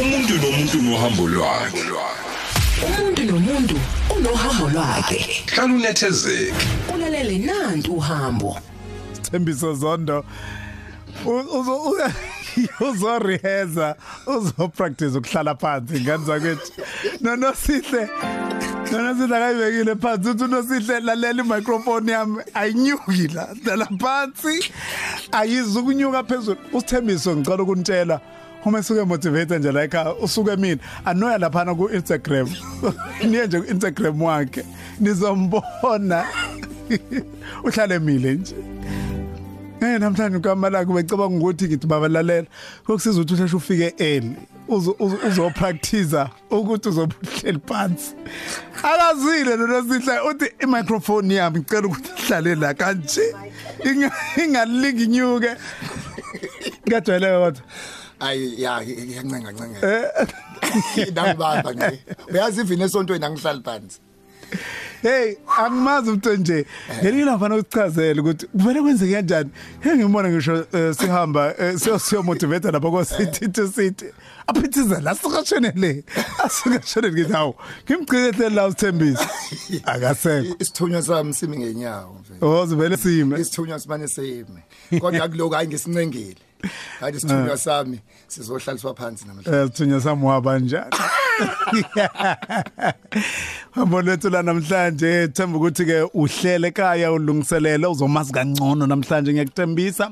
umuntu nomuntu nohambo lwakhe. Umuntu nomuntu unohambo lwakhe. Hlala unethezeke. Ulalele nantu uhambo. Thembiso Zondo uzo u- uzo rehearsa uzo practice ukuhlala phansi ngani zakwethu no no sihle no no sihle akayibekile phansi uthi no sihle lalela i-microphone yami. Ayinyuki la dala phansi. Ayizukunyuka phezulu. Usithembiso ngicela ukunitshela uma esuke motivate nje like usuke mina anoya lapha ku Instagram niye nje ku Instagram wakhe nizombona. Uhlale mile nje. Eh namhlanje ukamala kube cabanga ukuthi ngithi babalalela. Kokusiza ukuthi uhleshe ufike early. Uzo practice ukuthi uzobuhleli phansi. Akazile lo nosihle uthi i microphone yami ngicela ukuthi ihlale la kanje. Ingalingi nyuke ngajwayeleka kodwa. Ayi ya ngiyancenga ncenga nangibamba nje. Uyazi ivini esontweni angihlali phansi. Hey angimazi umuntu nje. Ngelinye lafana ukuchazela ukuthi kuvele kwenzeke kanjani? Hey ngibona ngisho eh, sihamba eh, siyo siyo motivate lapha ko city to city. Aphithiza la sikashone le? Asikashone ngithi hawo ngimgcikele la usithembisa akasekho. Isithunywa sami simi ngenyawo mfethu ozivele sime. Isithunywa simane sime. Kodwa kuloko hayi ngisincengile. Kanti isithunywa sami. Sizohlaliswa phansi namhlanje. Eh thunya samwaba njani? Hambo lethu la namhlanje. Themba ukuthi ke uhlele ekhaya ulungiselela uzomazi kangcono namhlanje ngiyakuthembisa.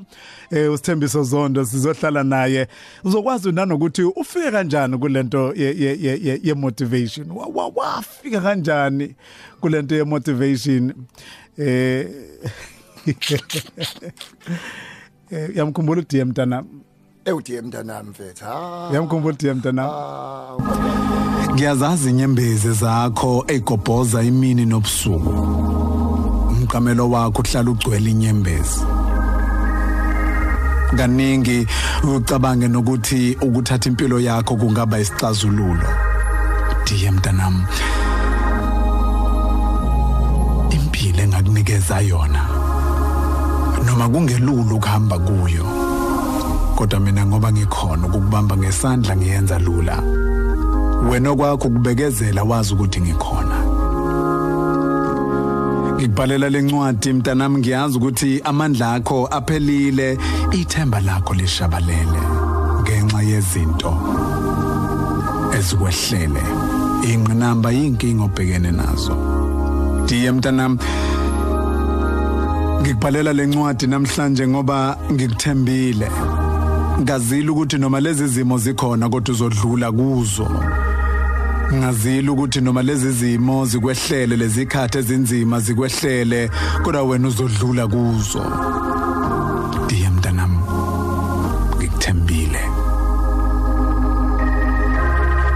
Eh usithembiso zondo sizohlala naye. Uzokwazi nanokuthi ufike kanjani kulento ye ye ye- ye ye motivation Wa- wa- wafika kanjani kulento ye motivation eh eh, yamkhumbula uDM mntana ewuthi mntanami mfethu ha yamkhumbula uDM mntana Ah, Ngiyazazi inyembezi zakho egobhoza imini nobusuku. Umqamelo wakho uhlala ugcwele inyembezi. Kaningi ucabange nokuthi ukuthatha impilo yakho kungaba isixazululo. Diye mntanami. Impilo engakunikeza yona. Noma kungelulu ukuhamba kuyo. Kodwa mina ngoba ngikhona ukukubamba ngesandla ngiyenza lula. wena kwakho kubekezela wazi ukuthi ngikhona ngikubhalela lencwadi mntanami ngiyazi ukuthi amandla akho aphelile ithemba lakho lishabalele ngenxa yezinto ezikwehlele ingqinamba yinkinga obhekene nazo diye mntanami ngikubhalela lencwadi namhlanje ngoba ngikuthembile. Ngazile ukuthi noma lezi zimo zikhona kodwa uzodlula kuzo. Ngazile ukuthi noma lezi zimo zikwehlele lezikhathi ezinzima zikwehlele kodwa wena uzodlula kuzo. Diye mntanami ngikuthembile.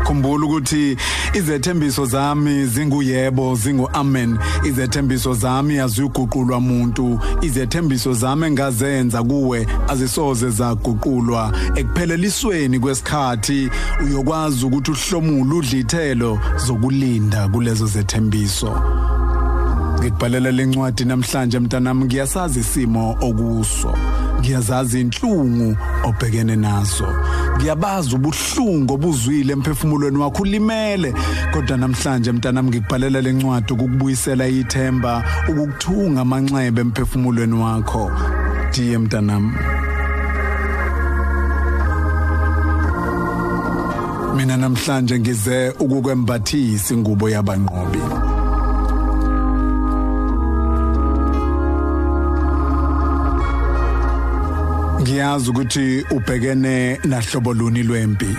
Khumbula ukuthi izethembiso zami zinguyebo zinguamen izethembiso zami aziguqulwa umuntu izethembiso zami engazenza kuwe azisoze zaguqulwa. Ekuphelelisweni kwesikhathi uyokwazi ukuthi uhlomule udlithelo zokulinda kulezo zethembiso. Ngikubhalela lencwadi namhlanje mntanami ngiyasazi isimo okuso. Ngiyazazi inhlungu obhekene nazo. Ngiyabazi ubuhlungu obuzwile emphefumulweni wakho ulimele. Kodwa namhlanje mntanami ngikubhalela lencwadi ukukubuyisela ithemba ukukuthunga amanxeba emphefumulweni wakho. Diye mntanami mina namhlanje ngize ukukwembathisa ingubo yabanqobi. Ngiyazi ukuthi ubhekene nahlobo luni lwempi.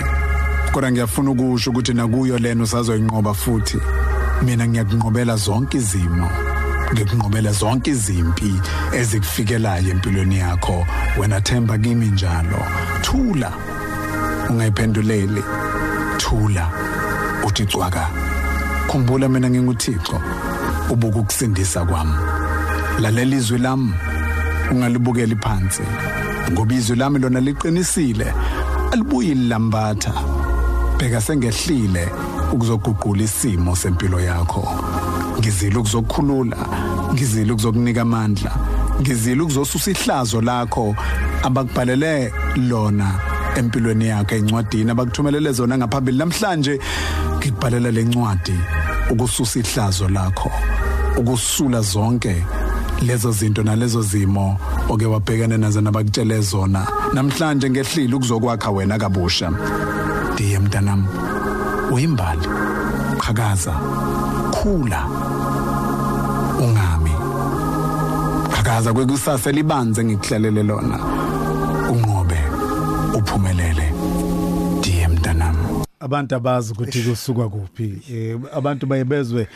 Kodwa ngiyafuna ukusho ukuthi nakuyo lena usazoyinqoba futhi. Mina ngiyakunqobela zonke izimo. Ngikunqobela zonke izimpi ezikufikelayo empilweni yakho. Wena themba kimi njalo. Thula. Ungayiphenduleli. Thula. Uthi cwaka khumbula mina nginguThixo. Ubuka ukusindisa kwami. Lalela izwi lami. Ungalibukeli phansi. Ngoba izwi lami lona liqinisile. Alibuyi lilambatha bheka sengehlile ukuzoguqula isimo sempilo yakho. Ngizile ukuzokukhulula ngizile ukuzokunika amandla ngizile ukuzosusa ihlazo lakho. Abakubhalele lona empilweni yakhe encwadini abakuthumelele zona ngaphambili namhlanje ngikubhalela lencwadi ukususa ihlazo lakho ukusula zonke lezo zinto nalezo zimo. Oke wabhekana nazo nabakutshele zona. Namhlanje ngehlile ukuzokwakha wena kabusha. Ndiye mntanami uyimbali. Qhakaza. Khula. Ungami. Qhakaza kwekusasa libanze ngikuhlalele lona. Unqobe uphumelele. Ndiye mntanami abantu abazi ukuthi kusuka kuphi. Eh abantu bayebezwe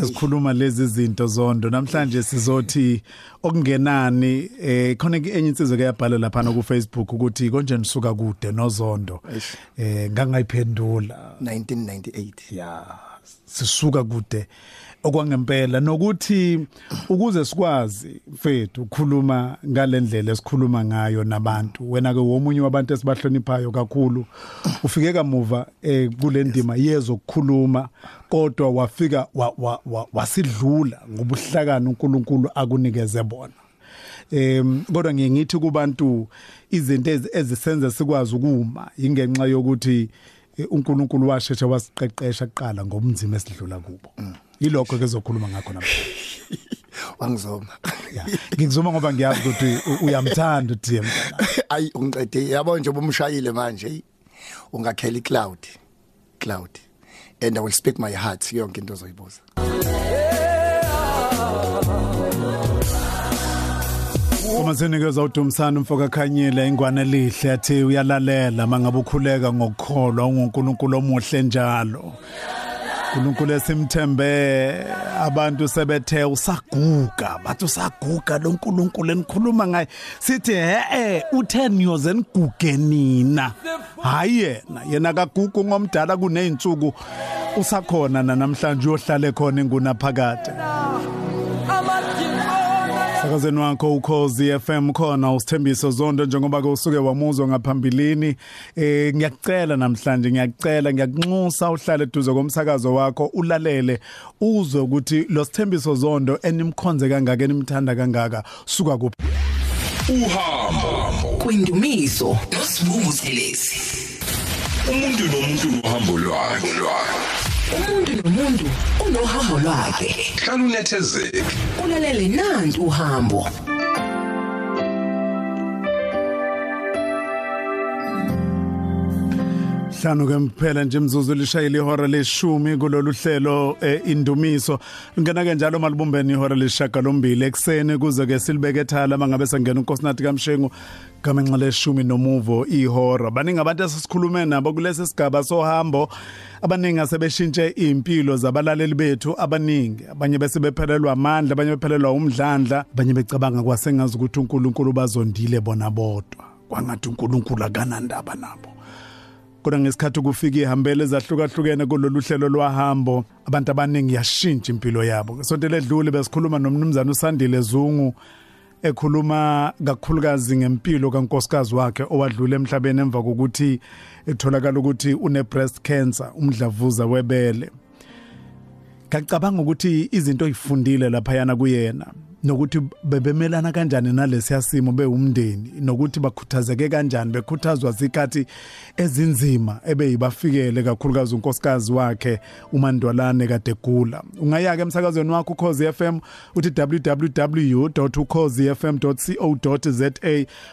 sesikhuluma lezi zinto zondo. Namhlanje sizothi okungenani eh khona enye insizwe ke yabhala lapha ku Facebook ukuthi konje nisuka kude nozondo. Eh ngangayiphendula. 1998 ya sisuka kude. Okwangempela nokuthi ukuze sikwazi mfethu ukukhuluma ngalendlela esikhuluma ngayo nabantu wena ke womunye wabantu esibahloniphayo kakhulu ufike kamuva eh kule ndima yezokukhuluma kodwa wafika wa- wa- wa- wasidlula ngobuhlakani uNkulunkulu akunikeze bona. Em kodwa ngiye ngithi kubantu izinto ezi- ezisenza sikwazi ukuma ingenxa yokuthi eh, uNkulunkulu washesha wasiqeqesha kuqala ngomzimba esidlula kubo. Yilokho ke zokhuluma ngakho namhlanje wangizoma. Ya ngikuzuma ngoba ngiyazi ukuthi u- uyamthanda uDM ayi ungiqede yabo nje bomshayile manje. Hey, ungakhela icloud cloud. And i will speak my heart yonke into ozoyibuza. Uma sinikeza uDumsana umfoka khanyile ingwane lihle athi uyalalela mangabe ukhuleka ngokukholwa unguNkulunkulu omuhle njalo. uNkulunkulu esimthembe abantu sebethe usaguga bathi usaguga lo nkulunkulu enikhuluma ngaye. Sithi he eh u10 years eniguge nina. Hayi yena yena kagugu ngomdala kuneyinsuku usakhona namhlanje uyohlala khona enguna phakade Sakazeni wakho ukhozi FM khona usithembiso zondo njengoba ke usuke wamuzwa ngaphambilini. Eh ngiyacela namhlanje ngiyacela ngiyakunxusa uhlale eduze komsakazo wakho ulalele uzwe ukuthi lo sithembiso zondo enimkhonze kangaka enimthanda kangaka suka kuphi? Uhambo. Kwindumiso nosibunguselezi umuntu nomuntu nohambo lwakhe. Umuntu nomuntu unohambo lwakhe. Hlala unethezeke. Ulalele nanti uhambo. Hlanu ke mphela nje imzuzu lishayile ihora leshumi kulolu hlelo eh, indumiso. Ngena ke njalo malibumbeni ihora leshaka lombili ekseni kuze ke silibeke ethala mangabe sangena unkosinathi kamshengu gamenxa leshumi nomuvo ihora. Baningi abantu esisikhulume nabo kulesi sigaba sohambo. Abaningi asebeshintshe impilo zabalaleli bethu abaningi. Abanye bese bephelelwa amandla abanye bephelelwa umdlandla abanye becabanga kwasengazi ukuthi uNkulunkulu bazondile bona bodwa. Kwangathi uNkulunkulu akanandaba nabo. Kodwa ngesikhathi kufika ihambele ezahlukahlukene kulolu hlelo lwahambo abantu abaningi yashintsha impilo yabo. Sonto ledlule besikhuluma nomnumzana uSandile Zungu ekhuluma kakhulukazi ngempilo kankosikazi wakhe owadlula emhlabeni emva kokuthi etholakala ukuthi une breast cancer umdlavuza webele. Ngacabanga ukuthi izinto oyifundile lapha yana kuyena. Nokuthi bebemelana kanjani nalesi simo bewumndeni nokuthi bakhuthazeke kanjani bekhuthazwa zikhathi ezinzima ebeyibafikele kakhulukazi unkosikazi wakhe uMandwalane kade gula ungayaka emsakazweni wakho ukhozi FM uthi www.ukhozifm.co.za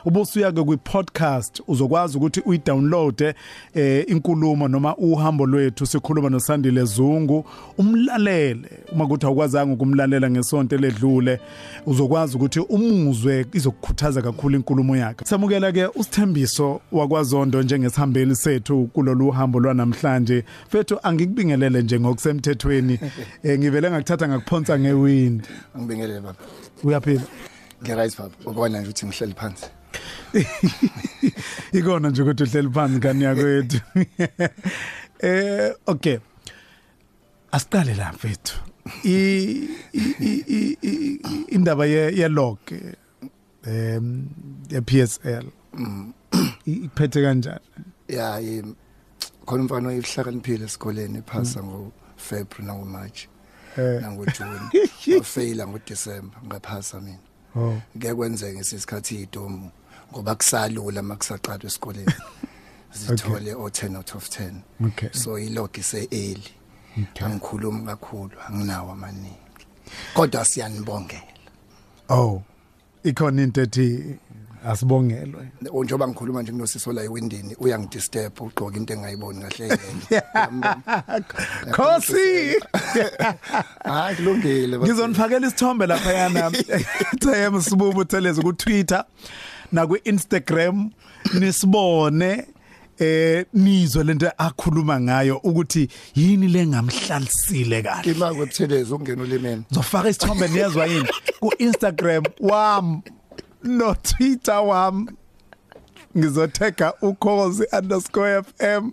ubusuyake kwi podcast uzokwazi ukuthi uyidownload eh inkulumo noma uhambo lwethu sikhuluma noSandile Zungu. Umlalele uma kuthi awukwazanga ukumlalela ngesonto ledlule uzokwazi ukuthi umuzwe izokukhuthaza kakhulu inkulumo yakhe. Samukela ke usithembiso wakwaZondo njengesihambeli sethu kulolu hambo lwanamhlanje. Fethu angikubingelele nje ngokusemthethweni. Eh ngivele ngakuthatha ngakuphonsa ngewind. Angibingelele baba. Uyaphila? Ngiyaright baba. Ukubona nje ukuthi ngihleli phansi. Ikona nje ukuthi uhleli phansi ngani yakwethu. Eh okay. Asiqale la mfethu. i i- i- i- i- indaba ye log em ye PSL iphethe kanjani ya khona umfana oyihlakaniphile esikoleni ephasa ngo February nango March nango June wafaila ngo December ngaphasa mina oh ngeke kwenzeke ngesikhathi idomu ngoba kusalula makusaqala esikoleni zithole o 10 out of 10 Okay. so ilog ise early angikhulumi kakhulu anginawo amaningi kodwa siyanibongela Oh. Ikhona into ethi asibongelwe. njengoba ngikhuluma nje kunosisi la ewindini uyangidisturb ugqoka into engayiboni kahle yena Khosi. hayi kulungile bafethu. Ngizonifakela isithombe lapha yana. TM sibubu theleze ku Twitter na ku Instagram nisibone eh nizwe lento akhuluma ngayo ukuthi yini lengamhlalisile kahle. ima kwebuthelezi ungena ulimeni Zofaka isithombe niyezwa yini? Ku Instagram wam. No Twitter wam ngizotega ukhozi_fm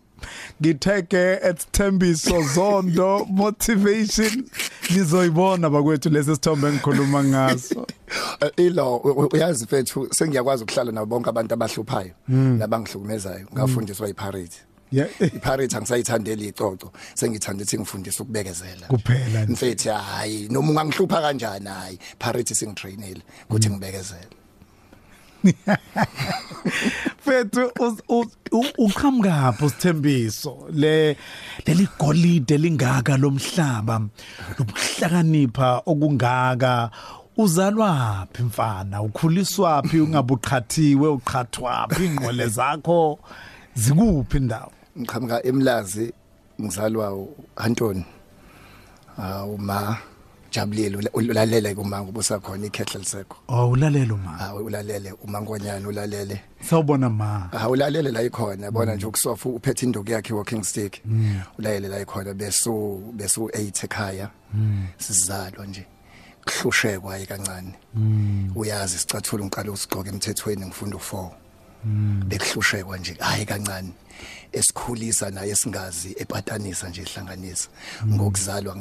ngitheke at Thembiso Zondo motivation. Nizoyibona bakwethu lesi sithombe engikhuluma ngaso. Eh, ilo u- u- uyazi mfethu sengiyakwazi ukuhlala nabo bonke abantu abahluphayo nabangihlukumezayo. Ngafundiswa iPirate yeah. iPirate angisayithandeli icoco sengithanda ukuthi ngifundise ukubekezela. Kuphela nje. mfethu hayi noma ungangihlupha kanjani hayi Pirate singitrainele ukuthi ngibekezele. fethu us- us- u- uqhamuka usithembiso? Le leli golide lingaka lomhlaba lokuhlakanipha okungaka uzalwa phi mfana? Ukhuliswa phi ungabuqhathiwe uqhathwa phi ingqole zakho zikuphi indawo ngiqhamuka emlazi ngizalwa uAntoni ah uma jabulile ula- ulalele kuma ngobusakhona ikhehla lisekho. Oh ulalela ma ah ulalele umangonyana ulalele. Sawubona ma. Ah ulalele la ikhona yabona nje ukusofa uphethe induku yakhe walking stick. Ulalele la ikhona besu besu 8 ekhaya. Sizalwa nje. Kuhlushekwa ayi kancane uyazi sicathula ngiqala usigqoka emthethweni ngifunda u4 bekuhlushekwa nje hayi kancane. Esikhulisa naye singazi epatanisa nje ihlanganisa. Ngokuzalwa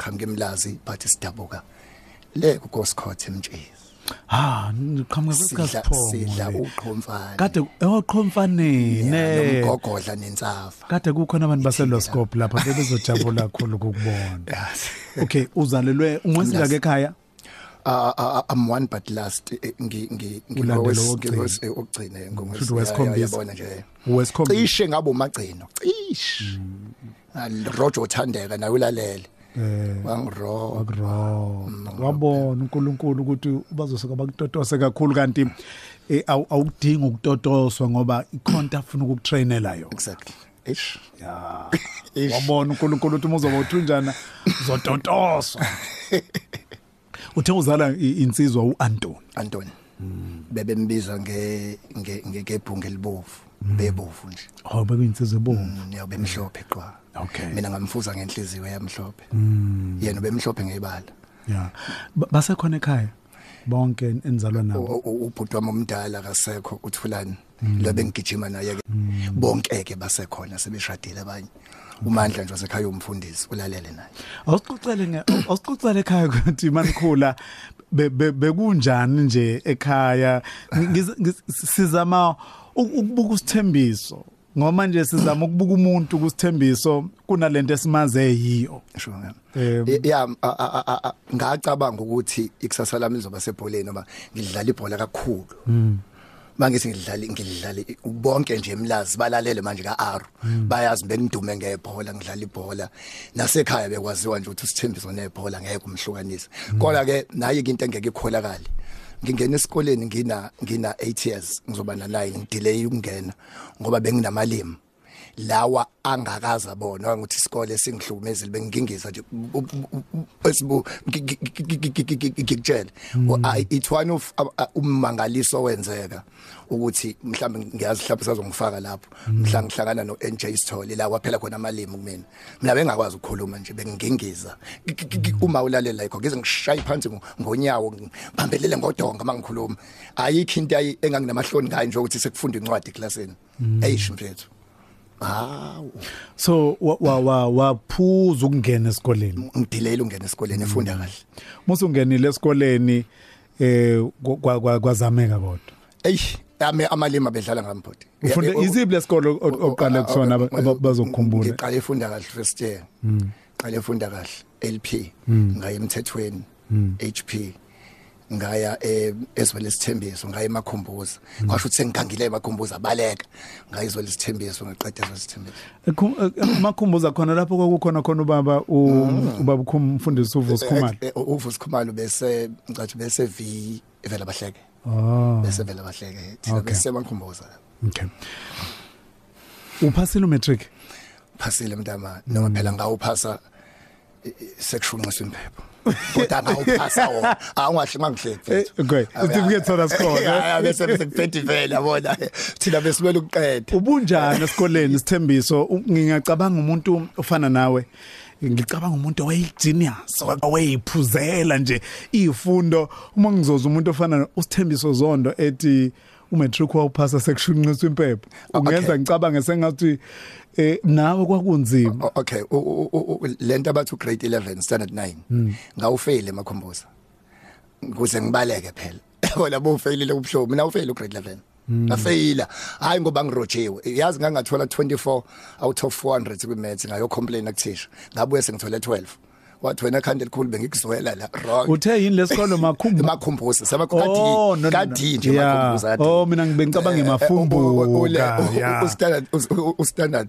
ngiqhamuka emlazi but sidabuka. Le kuGoskot emtshezi ha qhamuka sidla sidla kwesikhathi uqhomfana kade ewoqhomfaneni ne. nomgogodla nentsafa kade kukhona abantu baseloscope lapha bebezojabula kakhulu ukubona okay uzalelwe ungwesingaka ekhaya uh, uh, I'm one but last eh, ngi ngi Ulandela owokugcina. ngingowes okugcina Futhi wesikhombisa. ngiyabona nje. Wesikhombisa cishe ngabo magcino cishe. Roger Thandeka naye ulalele. Eh wangiro akro wabona uNkulunkulu ukuthi bazosuka bakutotose kakhulu kanti eh, awu- awudingi ukutotoswa ngoba ikhonta afuna ukukutrainela yona. Exactly. Ish ya. Ish. wabona uNkulunkulu ukuthi uzoba uthunjana uzototoswa. Uthe uzala i- insizwa uAnton Anton bebembiza nge nge ngebhunge bebovu nje oh bekuyinsizwa ebomvu niyabe mhlophe qwa. Okay. mina ngamfuza ngenhliziyo yamhlophe. Yena ubemhlophe ngebala. Ba- basekhona ekhaya? Bonke enizalwa nabo? Ubhuti wami omdala kasekho uthulani lo bengigijima naye ke. Bonke ke basekhona sebeshadile abanye. Umandla nje wasekhaya umfundisi ulalele naye. Awusicocele nge awusicocele ekhaya ukuthi manikhula be- be- bekunjani nje ekhaya? Sizama ukubuka usithembiso. Ngoba manje sizama ukubuka umuntu kusithembiso kunalento esimaze yiyo sho ngami Em. Y- ya a- a- a- a- ngacabanga ukuthi ikusasa lami lizoba sebholeni noma ngidlala ibhola kakhulu. Mangithi ngidlala ngidlala bonke nje emlazi balalele manje kaAru. Bayazi bengidume ngebhola ngidlala ibhola. Nasekhaya bekwaziwa nje ukuthi usithembiso nebhola ngeke umhlukanise. Kodwa ke naye into engeke ikholakala ngingena esikoleni ngina ngina 8 years ngizoba na 9 ngidelay ukungena ngoba benginamalimi lawa angakaza bona ukuthi isikole singihlukumezile bengingingiza nje esibu ngikutshela it's one of uh, uh, ummangaliso wenzeka ukuthi mhlambe ngiyazi mhlambe sazongifaka lapho. Mhla ngihlangana no NJ Sithole la kwaphela khona amalimi kumina. Mina bengakwazi ukukhuluma nje bengingingiza uma ulalela ikho ngize ngishaye phansi ngo- ngonyawo ngibambelele ngodonga mangikhuluma ayikho into ayi- enganginamahloni ngayo nje ukuthi sekufunda incwadi eklasini. Eish mfethu hawu. So wa- wa- wa- waphuza ukungena esikoleni? Ngidilela ungena esikoleni efunda kahle. Musu ungenile esikoleni eh kwa- kwa- kwazameka kodwa? Ey ame amalima bedlala ngambhodi ufunde iziphi lesikolo oqale kusona aba- aba- bazokukhumbula ngiqale efunda kahle first year. Qale efunda kahle LP ngaye emthethweni HP ngaya eh ezwele isithembiso ngaya emakhumbuza. Kwasho ukuthi sengigangile emakhumbuza baleka. Ngayizwele isithembiso ngiqeda ezwele isithembiso makhumbuza khona lapho kwakukhona khona ubaba u- ubaba ukhumfundisi uvusi khumalo. Eh, eh, uvusi khumalo bese ngicathi bese v vela bahleke. Oh bese vela bahleke. Thina Okay. bese emakhumbuza. Okay. Uphasile umatric? Phasile mntama. Noma phela ngawuphasa eh, eh, sekushunqiswa impepho kodwa ngawuphasa wona. Awungahle mangihleki Eh, okay. Certificate sona sikhona. bese bese kuphethe vela yabona? Thina besimele ukuqeda. Ubunjani esikoleni isithembiso U- ngingacabanga umuntu ofana nawe. Ngicabanga umuntu owayigenius owayiphuzela nje izifundo uma ngizoza umuntu ofana usithembiso zondo ethi umatric wawuphasa sekushunqiswa impepho ungenza Okay. ngicabange sengathi eh nawe kwakunzima. Okay. Lento abathi grade 11 standard 9 ngawufail emakhomboza ukuze ngibaleke phela. Yabona bowufailile ubhlobo mina ufail grade 11 ngafeyila. Hayi ngoba ngirojiwe yazi ngangathola 24 out of 400 kwimaths ngayo complain akuthisha ngabuye sengithole 12 wathi wena khande likhulu bengikuzwela la wrong uthe yini lesikolo makhumbu emakhumbuza Oh, sabakhadi no, no, no. kadi nje Yeah. emakhumbuza kadi. Oh, mina ngibengicabanga Eh, eh, emafumbuka, u- u- ule- u- yeah. u- standard u standard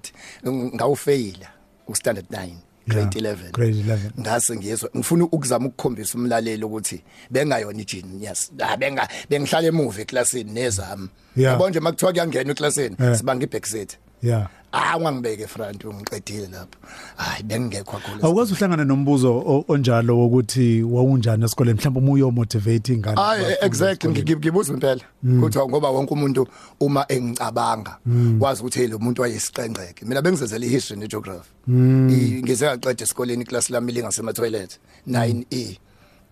ngawufeyila u standard 9 grade 11 grade 11. ngase ngiyezwa ngifuna ukuzama ukukhombisa umlaleli ukuthi bengayona igenius ah benga bengihlala emuva eclassini nezami Yeah. yabo nje makuthiwa kuyangena eclassini Yeah. sibanga ibackseat yeah. Ah ungangibeke front ungiqedile lapho. Hayi bengingekho kakhulu awukwazi uhlangana nombuzo o- onjalo wokuthi wawunjani esikoleni? Mhlawumbe uma uyomotivate ingane Ay abafundi exactly. esikoleni. Ngi- ngibuza impela. Kuthiwa ngoba wonke umuntu uma engicabanga wazi ukuthi hey lo muntu wayesiqengqeke mina bengizenzela ihistory negeography. I- ngize ngaqeda esikoleni class lami lingasema toilet 9E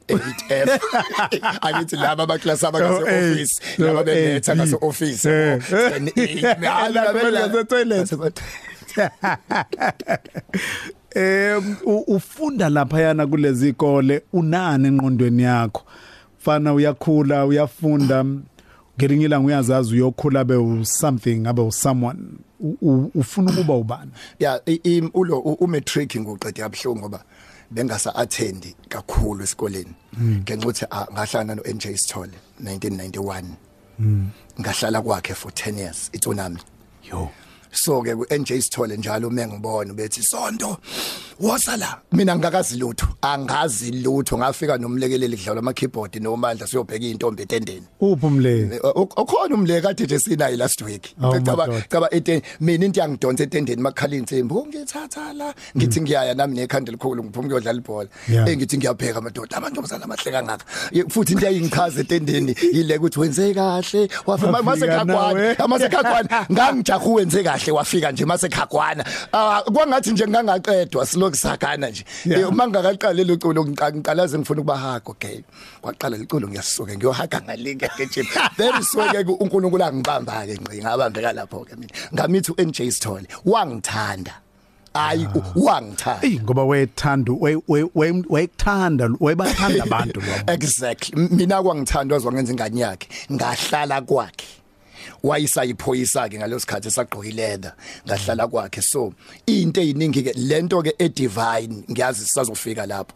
8F angithi laba ama class abangase Oh, eight. office laba Oh, beletha eight. ngase office Eh. yabo Ngase toilet. Eh u- ufunda lapha yana kulezi ikole unani enqondweni yakho fana uyakhula uyafunda ngelinye ilanga uyazazi uyokhula be u something abe u someone U- u- ufuna ukuba ubani yeah i- i- ulo u- umatric nguqede yabhlungu ngoba bengasa attend kakhulu esikoleni. Ngenxa ukuthi ah, ngahlangana no NJ Sithole 1991 ngahlala kwakhe for 10 years itsunami. Yo. So ke ku NJ Sithole njalo mengibona bethi sonto wasala mina ngakazi lutho angazi lutho. Ngafika nomlekeleli kudlalwa ama keyboard nomandla siyobheka intombi etendeni. Uphi umleki? Ukhona umleke kade nje sinayi last week. Oh, my caba God. caba eten mina into yangidonsa etendeni makhala insimbi ngithatha la. Ngithi ngiyaya nami nekhanda likhulu ngiphuma kuyodlala ibhola. Yeah. eh ngithi ngiyapheka amadoda amantombazana amahleka ngaka Ye- futhi into yayingichaza etendeni yile ukuthi wenze kahle. Wafika mase khagwana mase khagwana ngangijahu wenze kahle. Wafika nje mase khagwana Ah, kwangathi nje ngangaqedwa siloku sakana nje. Yeah. Eh, uma ngakaqale lo culo ngiqa- ngiqalaze ngifuna ukuba hago okay. Kwaqala liculo ngiyasuka ngiyohaga ngalinga ke gym very soke ke uNkulunkulu angibamba ke ngci ngabambeka lapho ke mina. Ngamithi uNJ Sithole wangithanda. Hayi u- wangithanda. Ey ngoba wayethanda way- way- way- wayekuthanda wayebathanda abantu lo exactly. M- mina kwangithandwa zwangenza ingane yakhe. Ngahlala kwakhe. Wayisayiphoyisa ke ngalosikhathi esagqoka leather ngahlala kwakhe. So into eziningi ke lento ke e divine ngiyazi sisazofika lapho.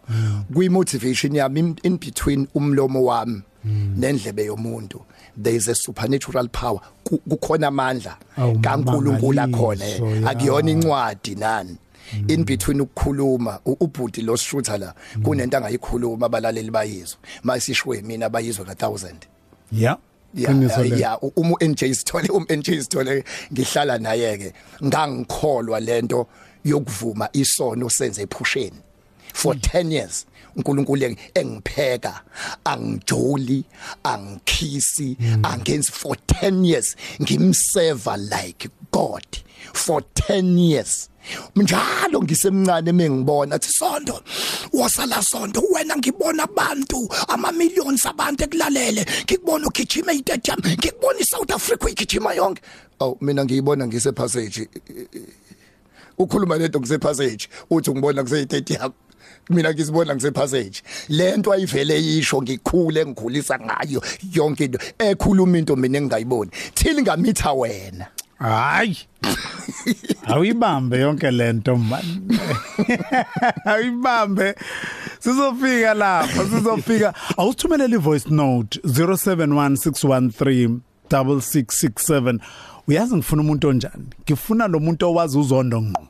Kwi motivation yami in- in between umlomo wami nendlebe yomuntu there is a supernatural power. Ku- kukhona amandla Awu, kaNkulunkulu akhona. eh. mangaliso, ya. akuyona incwadi nani? In between ukukhuluma u- ubhuti lo shooter la kunento angayikhuluma abalaleli bayizwe. Masishwe mina bayizwe ka 1000 yeah ya uma NJ Sithole um NJ Sithole ngihlala naye ke ngangikholwa lento yokuvuma isono senze ephusheni. For 10 years uNkulunkulu engipheka angijoli angikhisi angenzi for 10 years ngimserve like God. For 10 years njalo ngisemncane mengibona athi sonto wasala sonto wena ngibona abantu ama millions abantu ekulalele ngikubona ugijima estadium ngikubona iSouth Africa igijima yonke. Aw mina ngiyibona ngise passage ukhuluma lento ngise passage uthi ngibona kuse stadium mina ngizibona ngise passage lento ayivele yisho ngikhule ngikhulisa ngayo yonke into. Ekhuluma into mina engingayiboni. Till ngamitha wena? Hayi awuyibambe yonke lento man awuyibambe sizofika lapha sizofika awusithumelele ivoice note 071613 6667 uyazi ngifuna umuntu onjani? Ngifuna lo muntu owazi uzondo ngqo.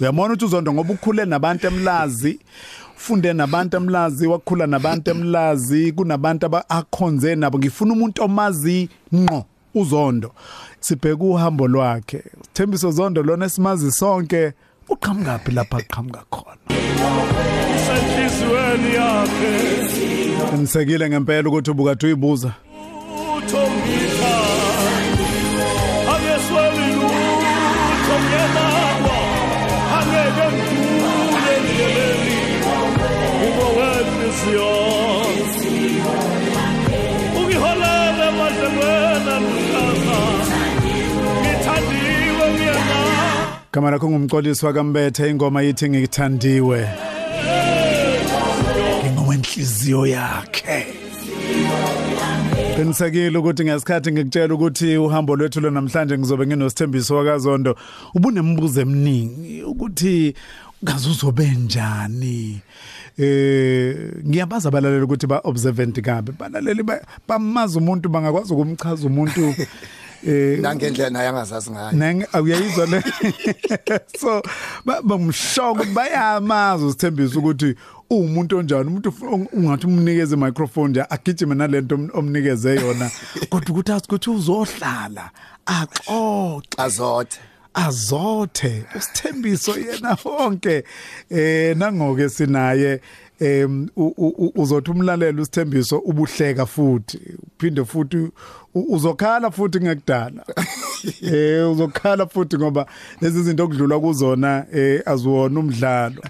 Uyabona ukuthi uzondo ngoba ukhule nabantu emlazi ufunde nabantu emlazi wakhula nabantu emlazi kunabantu abakhonze nabo. Ngifuna umuntu omazi ngqo. Uzondo sibheka uhambo lwakhe. Thembiso Zondo lona simazi sonke uqhamukapi lapha aqhamuka khona? Senhliziyweni yakhe. Ngimsekile ngempela ukuthi ubukade uyibuza. Gama lakho ngumxolisi wakambethe ingoma yithi ngikuthandiwe. Ngingowenhliziyo yakhe. Qinisekile ukuthi ngesikhathi ngikutshela ukuthi uhambo lwethu lo namhlanje ngizobe nginosithembiso wakaZondo. Ubunembuzo eminingi ukuthi ngaze uzobe njani? Eh ngiyabaza abalaleli ukuthi ba observant kabe balaleli ba- bamaza umuntu bangakwazi ukumchaza umuntu eh nangendlela naye angazazi ngayo. Nang awuyayizwa le so ba- bamshoko bayamazi usithembisa ukuthi umuntu onjani. Umuntu uf- ungathi umnikeze imicrophone nje agijime nalento om- omnikeze yona. Kodwa ukuthi athi ukuthi uzohlala axoxe. Azothe. Azothe usithembiso yena wonke. Eh nangoke sinaye em uzothi umlalela usithembiso ubuhleka futhi uphinde futhi uzokhala futhi ngekudala eh uzokhala futhi ngoba lezi zinto okudlula kuzona aziwona umdlalo.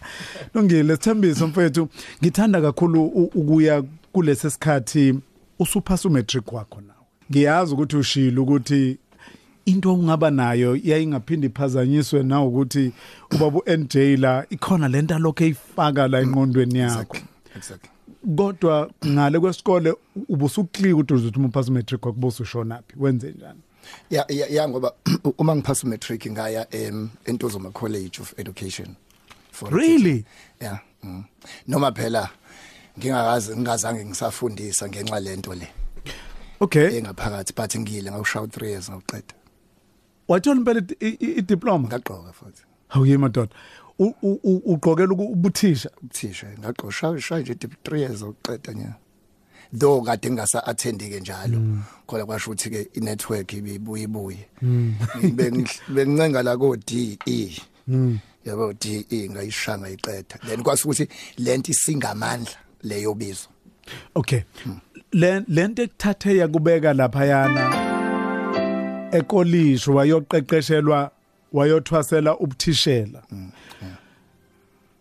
Lungile sithembiso mfethu ngithanda kakhulu ukuya kulesi sikhathi usuphasa umatric wakho nawe. Ngiyazi ukuthi ushilo ukuthi into ongaba nayo yayingaphindi iphazanyiswe na ukuthi ubaba uNJ la ikhona lento alokho eyifaka la engqondweni yakho. Exactly exactly. Kodwa ngale kwesikole ubusuclear ukuthi uzothi uma uphasa matric kwakubusa ushonaphi wenze njani? Ya ya, ngoba uma ngiphasa matric ngaya em eNtozoma College of Education for Really? yeah mm. noma phela ngingakazi ngingazange ngisafundisa ngenxa lento le. Okay. Engaphakathi but ngile ngawushaya 3 years ngawuqeda. Wathola impela i- i- i diploma ngaqoka futhi. Awuye madoda. Uqokela ubuthisha? Uthisha ngaqosha shaya nje 3 years ngawuqeda nya. Though kade ngasa attend ke njalo khona kwasho ukuthi ke i network ibibuye ibuye bengincenga la ko DE yabo DE ngayishanga iqeda. Then kwase ukuthi lento isingamandla leyo bizo okay. Le lento ekuthathe yakubeka lapha yana ekolisho wayoqeqeshelwa wayothwasela ubuthishela.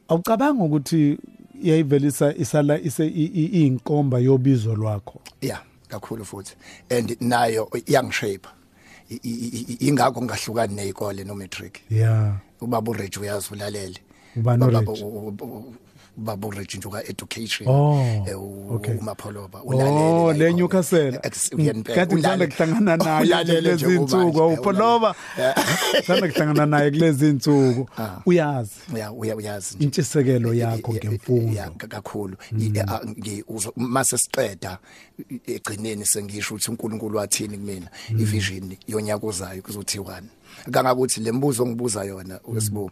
Awucabanga ukuthi yayivelisa isala ise i- i- iyinkomba yobizo lwakho? Yeah kakhulu futhi. And nayo yangishape I- i- i- ingakho ngahlukani nezikole no matric yeah ubaba uReg uyazi ulalele Ubani Ubaba- uReg? u- u- u- ubaba uReg njuka education Oh, eh, u- okay. umapholoba Oh, le Newcastle. Kade ngithanda kuhlangana naye nje kulezi insuku awupholoba. Ngithanda kuhlangana naye kulezi insuku. Uyazi ya uya uyazi nje intshisekelo yakho Ya, ngemfundo. ka- kakhulu I- a- ngi- uzo- mase siqeda i- egcineni sengisho ukuthi uNkulunkulu wathini kumina ivision yonyaka ozayo kuzothi 1 kangakuthi lembuzo ongibuza yona wesibu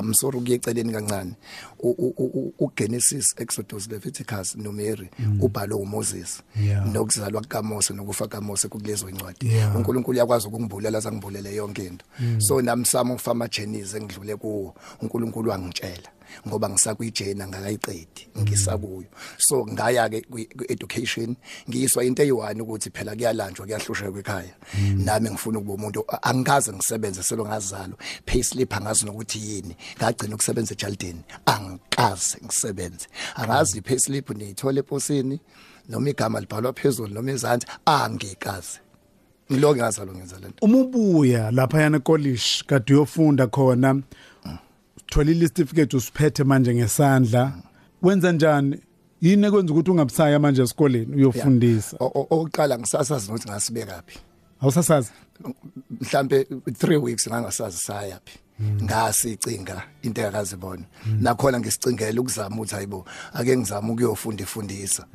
I'm sorry ukuyeceleni kancane. U- u- u- uGenesis Exodus Leviticus noMary ubhalwe uMoses. Yeah. nokuzalwa kaMose nokufa kaMose kukulezo incwadi Yeah. uNkulunkulu yakwazi ukungibulela sangibulele yonke into. So nami sami ngifama journeys engidlule kuwo uNkulunkulu wangitshela. Ngoba ngisakuyijena ngakayiqedi ngisakuyo. So ngaya ke education ngiyiswa into eyiwani ukuthi phela kuyalanjwa kuyahlusheka ekhaya nami ngifuna ukuba umuntu a- angikaze ngisebenze selo ngazalo payslip angazi nokuthi yini ngagcina ukusebenza eJaldini angikaze ngisebenze. Angazi payslip niyithola eposini noma igama libhalwa phezulu noma ezansi angikaze. Ngilo ngazalo ngenza lento. Uma ubuya lapha yana college kade uyofunda khona thola i-certificate usiphethe manje ngesandla wenza njani yini ekwenza ukuthi ungabusaya manje esikoleni uyofundisa oqala ngisasazi ukuthi ngasibeka phi awusasazi mhlambe 3 weeks ngangasazi saya phi ngasicinga into ekazibona nakhona ngisicingela ukuzama ukuthi hayibo ake ngizama ukuyofunda ifundisa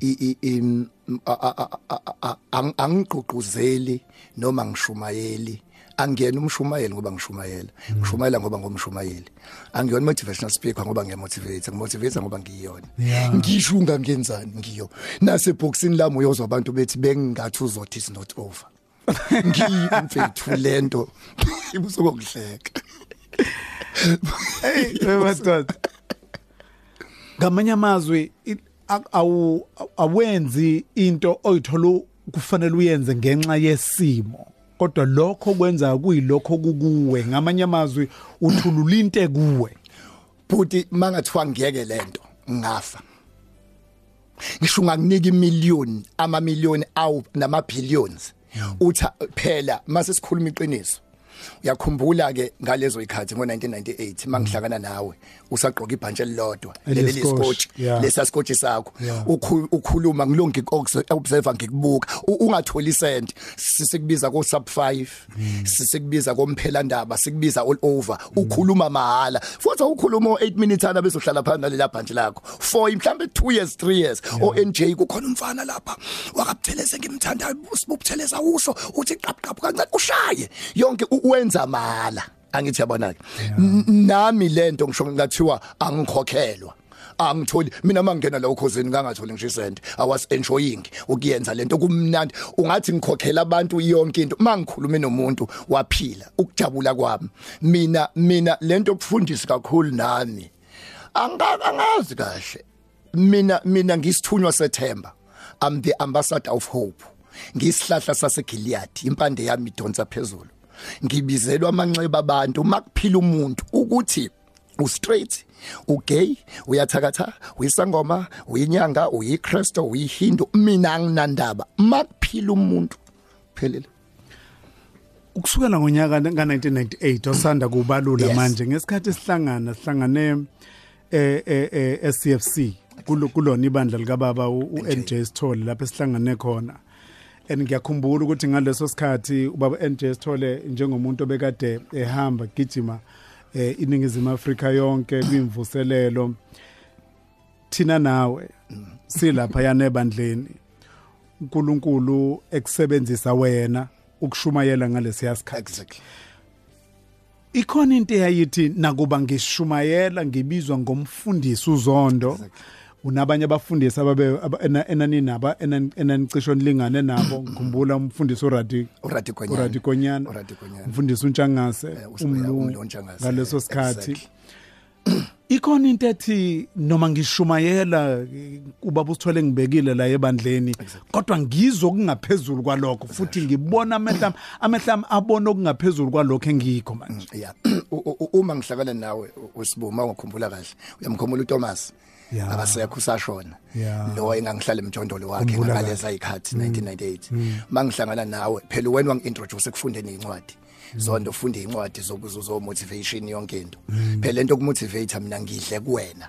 I- i- im- a- a- a- a- a- ang- angigqugquzeli noma ngishumayeli angiyena umshumayeli ngoba ngishumayela ngishumayela ngoba ngomshumayeli. Angiyona motivational speaker ngoba ngiyamotivate ngimotivate ngoba ngiyona ngisho ungangenzani? Ngiyo. Naseboxini lami uyozwa abantu bethi bengingathi uzothi is not over. Ngiyimfethu lento ibusokuhleka madoda. Ngamanye amazwi i- a- awu awenzi into oyithola kufanele uyenze ngenxa yesimo. Kodwa lokho kwenza kuyilokho kukuwe. Ngamanye amazwi uthulula into kuwe buti mangathiwa ngiyeke lento ngafa. Ngisho ngakunika imillion ama million awu nama billions uthi phela mase sikhuluma iqiniso. Uyakhumbula ke ngalezo ikhathi ngo1998 mangihlakana nawe usagqoka ibhantshi elilodwa leli Eliyisikotshi, scotch yeah. lesa scotch sakho. Yeah. ukhu- ukhuluma ngilonke observer ngikubuka. U- ungatholi sent sisikubiza ko sub 5 sisikubiza komphela ndaba sikubiza all over. Ukhuluma mahala. Futhi ukhuluma 8 minutes ana bezohlala phansi nalela bhantshi lakho. For mhlambe 2 years 3 years o NJ kukhona umfana lapha wakabutheleze ngimthanda usibubutheleza uso uthi qap qap kancane ushaye. Yonke u- wenza mahala angithi yabona ke nami lento ngisho ngathiwa angikhokhelwa. Angitholi mina mangena la ukhosini ngangatholi ngisho isent. I was enjoying ukuyenza lento kumnandi. Ungathi ngikhokhela abantu yonke into. Mangikhulume nomuntu waphila ukujabula kwami. Mina mina lento kufundisa kakhulu nami. Angazi kahle. Mina mina ngisithunywa sethemba. I'm the ambassador of hope. Ngisihlahla saseGilead impande yami idonsa phezulu. Ngibizelwa amanxeba abantu makuphila umuntu ukuthi ustraight ugay uyathakatha uyisangoma uyinyanga uyikristo uyihindu mina anginandaba. Makuphila umuntu phelele. Ukusukela ngonyaka ka1998 osanda kubalula manje ngesikhathi sihlangana sihlangane eh eh eh SCFC kulo kulona ibandla lika baba uNJ Sithole lapho esihlangane khona. And ngiyakhumbula ukuthi ngaleso sikhathi ubaba NJ Sithole njengomuntu obekade ehamba gijima eh iningizimu Afrika yonke kwimvuselelo. Thina nawe silapha yana ebandleni uNkulunkulu ekusebenzisa wena ukushumayela ngalesiya sikhathi. Exactly. Ikhona into eyayithi nakuba ngishumayela ngibizwa ngomfundisi uzondo. Unabanye abafundisi ababe aba- ena- enani naba enan- enanicisho nilingane nabo. Ngikhumbula umfundisi uradi uradikonyana uradikonyana uradikonyana umfundisi untshangase Eh, us- umlu umlu uNtshangase, ngaleso eh, sikhathi. Exactly. ikhona into ethi noma ngishumayela eh, ubaba usithole ngibekile la ebandleni kodwa ngizwe okungaphezulu kwalokho futhi ngibona amehla amehla abona okungaphezulu kwalokho engikho manje. Yeah. U- u- u- uma ngihlakana nawe usibuma ungakhumbula kahle. Uyamkhumbula uThomas? Yeah. Akasekho usashona Yeah. lo engangihlala emjondolo wakhe ngaleza ikhathi 1998 mangihlangana nawe phela wena wangintroduce ekufundeni incwadi. Zonke ufunda incwadi zokuzo motivation yonke into. Phela lento okumotivate mina ngidle kuwena.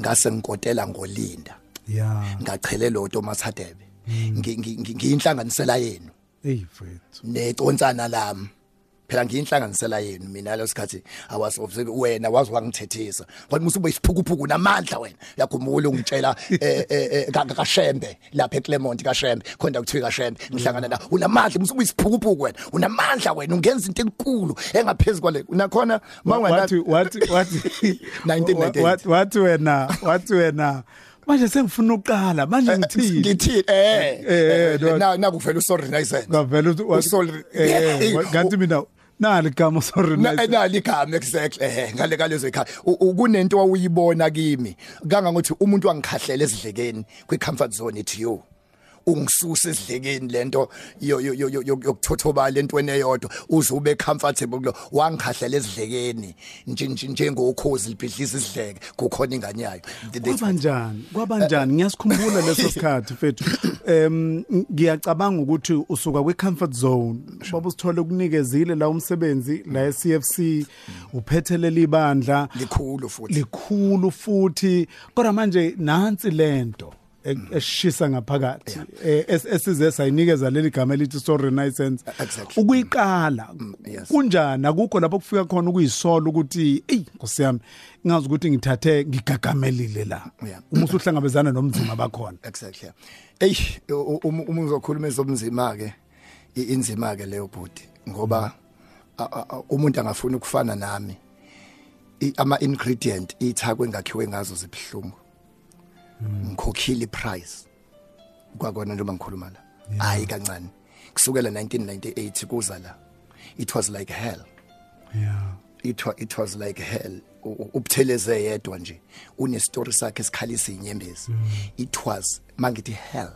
Ngase ngikotela ngolinda. Ngachelela uThomas Hadebe. Ngi- ngi- ngi- ngiyinhlanganisela yenu. Hey mfethu neconsana lami. Phela ngiyinhlanganisela yenu mina lesikhathi awas observe wena wazi wangithethisa. Kwathi musube isiphukuphuku namandla wena. Yakhumbula ungitshela eh, eh, eh, ka- kaShembe lapha eClermont kaShembe khonda kuthiwa kaShembe ngihlangana la unamandla musube isiphukuphuku wena unamandla wena ungenza into enkulu engaphezulu kwale unakhona? Mangwana wathi wathi wathi 1998. wathi wathi wena wathi wena manje sengifuna uqala manje ngithini? ngithini? Eh eh, no. na nakuvela usorry nice ngavela uthi wathi- Usorry. eh Eh, ngathi mina nali igama sorry Na nice. nali igama exactly eh ngale kalezo ikhaya U- kunento awuyibona kimi. Kanga ngokuthi umuntu wangikhahlela ezidlekeni kwi comfort zone ithi yo ungisusa esidlekeni lento yo- yo- yo- yo- yo- yokuthothobala lentweni eyodwa. Uze ube comfortable kulo. Wangikhahlela nje- njengokhozi libhidlisa isidleke kukhona ingane yayo. Kwabanjani kwabanjani ngiyasikhumbula leso sikhathi mfethu em ngiyacabanga ukuthi usuka kwi comfort zone. Baba usithole ukunikezile la umsebenzi la eCFC uphethelele ibandla likhulu futhi. Likhulu futhi. Kodwa manje nansi lento e- esishisa ngaphakathi. Eh, es- esize sayinikeza leli gama elithi soul renaissance Exactly. ukuyiqala yes. kunjani? Akukho lapho kufika khona ukuyisolo ukuthi ey Nkosi yami ngazi ukuthi ngithathe ngigagamelile la. Yeah. uma usuhlangabezana nomzima bakhona. Exactly ey u- uma uma uzokhuluma ezomzima ke i- inzima ke leyo bhuti ngoba a- a- a- umuntu angafuna ukufana nami. I- ama ingredient ithakwe ngakhiwe ngazo zibhlungu ngikhokhile iprice. Kwakona njengoba ngikhuluma la hayi kancane. Kusukela 1998 kuza la it was like hell. Yeah. It was, it was like hell. U- u- ubutheleze yedwa nje. Une story sakhe esikhalisa inyembezi it was mangithi hell.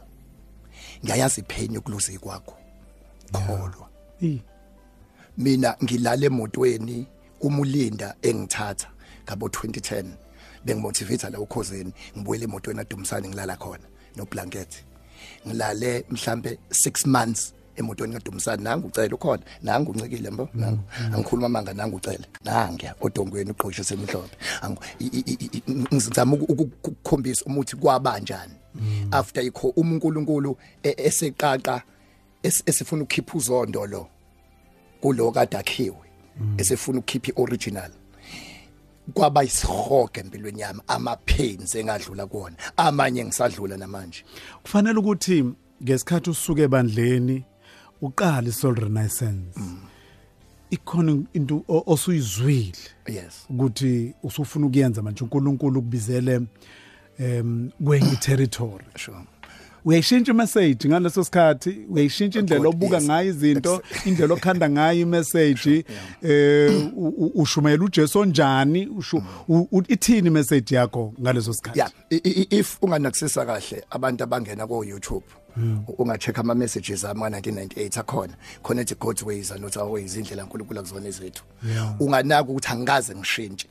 Ngiyayazi ipain yokuluza kwakho. Kholwa Eh, mina ngilala emotweni umulinda engithatha ngabo 2010 bengimotivate la ukhoseni ngibuyele emotweni adumisane ngilala khona. No blanket. Ngilale mhlambe 6 months emotweni kaDumisani nangu ucela ukhona. Nangu uncikile mbo? Nangu. Angikhuluma manga nangu ucela nangiya odongweni uqhoshe semhlophe ngizama uku- uku- ukukhombisa umuthi kwabanjani after ikho uNkulunkulu e- eseqaqa es- esifuna ukukhipha uzondo lo kulo kade akhiwe esefuna ukukhipha ioriginal. Kwaba isihoge empilweni yami ama pains engadlula kuona amanye ngisadlula namanje. Kufanele ukuthi ngesikhathi usuke ebandleni uqala isoul renaissance. Ikhona into o- osuyizwile. Yes. Ukuthi usufuna ukuyenza manje uNkulunkulu ukubizele em kwenye territory sure. Uyayishintsha imessage ngaleso sikhathi uyayishintsha indlela obuka ngayo izinto indlela okhanda ngayo imessage eh u- u- ushumayela uJesu onjani u- ithini imessage yakho ngaleso sikhathi? If unganakisisa kahle abantu abangena ko YouTube ungacheck ama messages ama 1998 akhona connect God's ways and not our ways indlela uNkulunkulu akuzona izethu unganaka ukuthi angikaze ngishintshe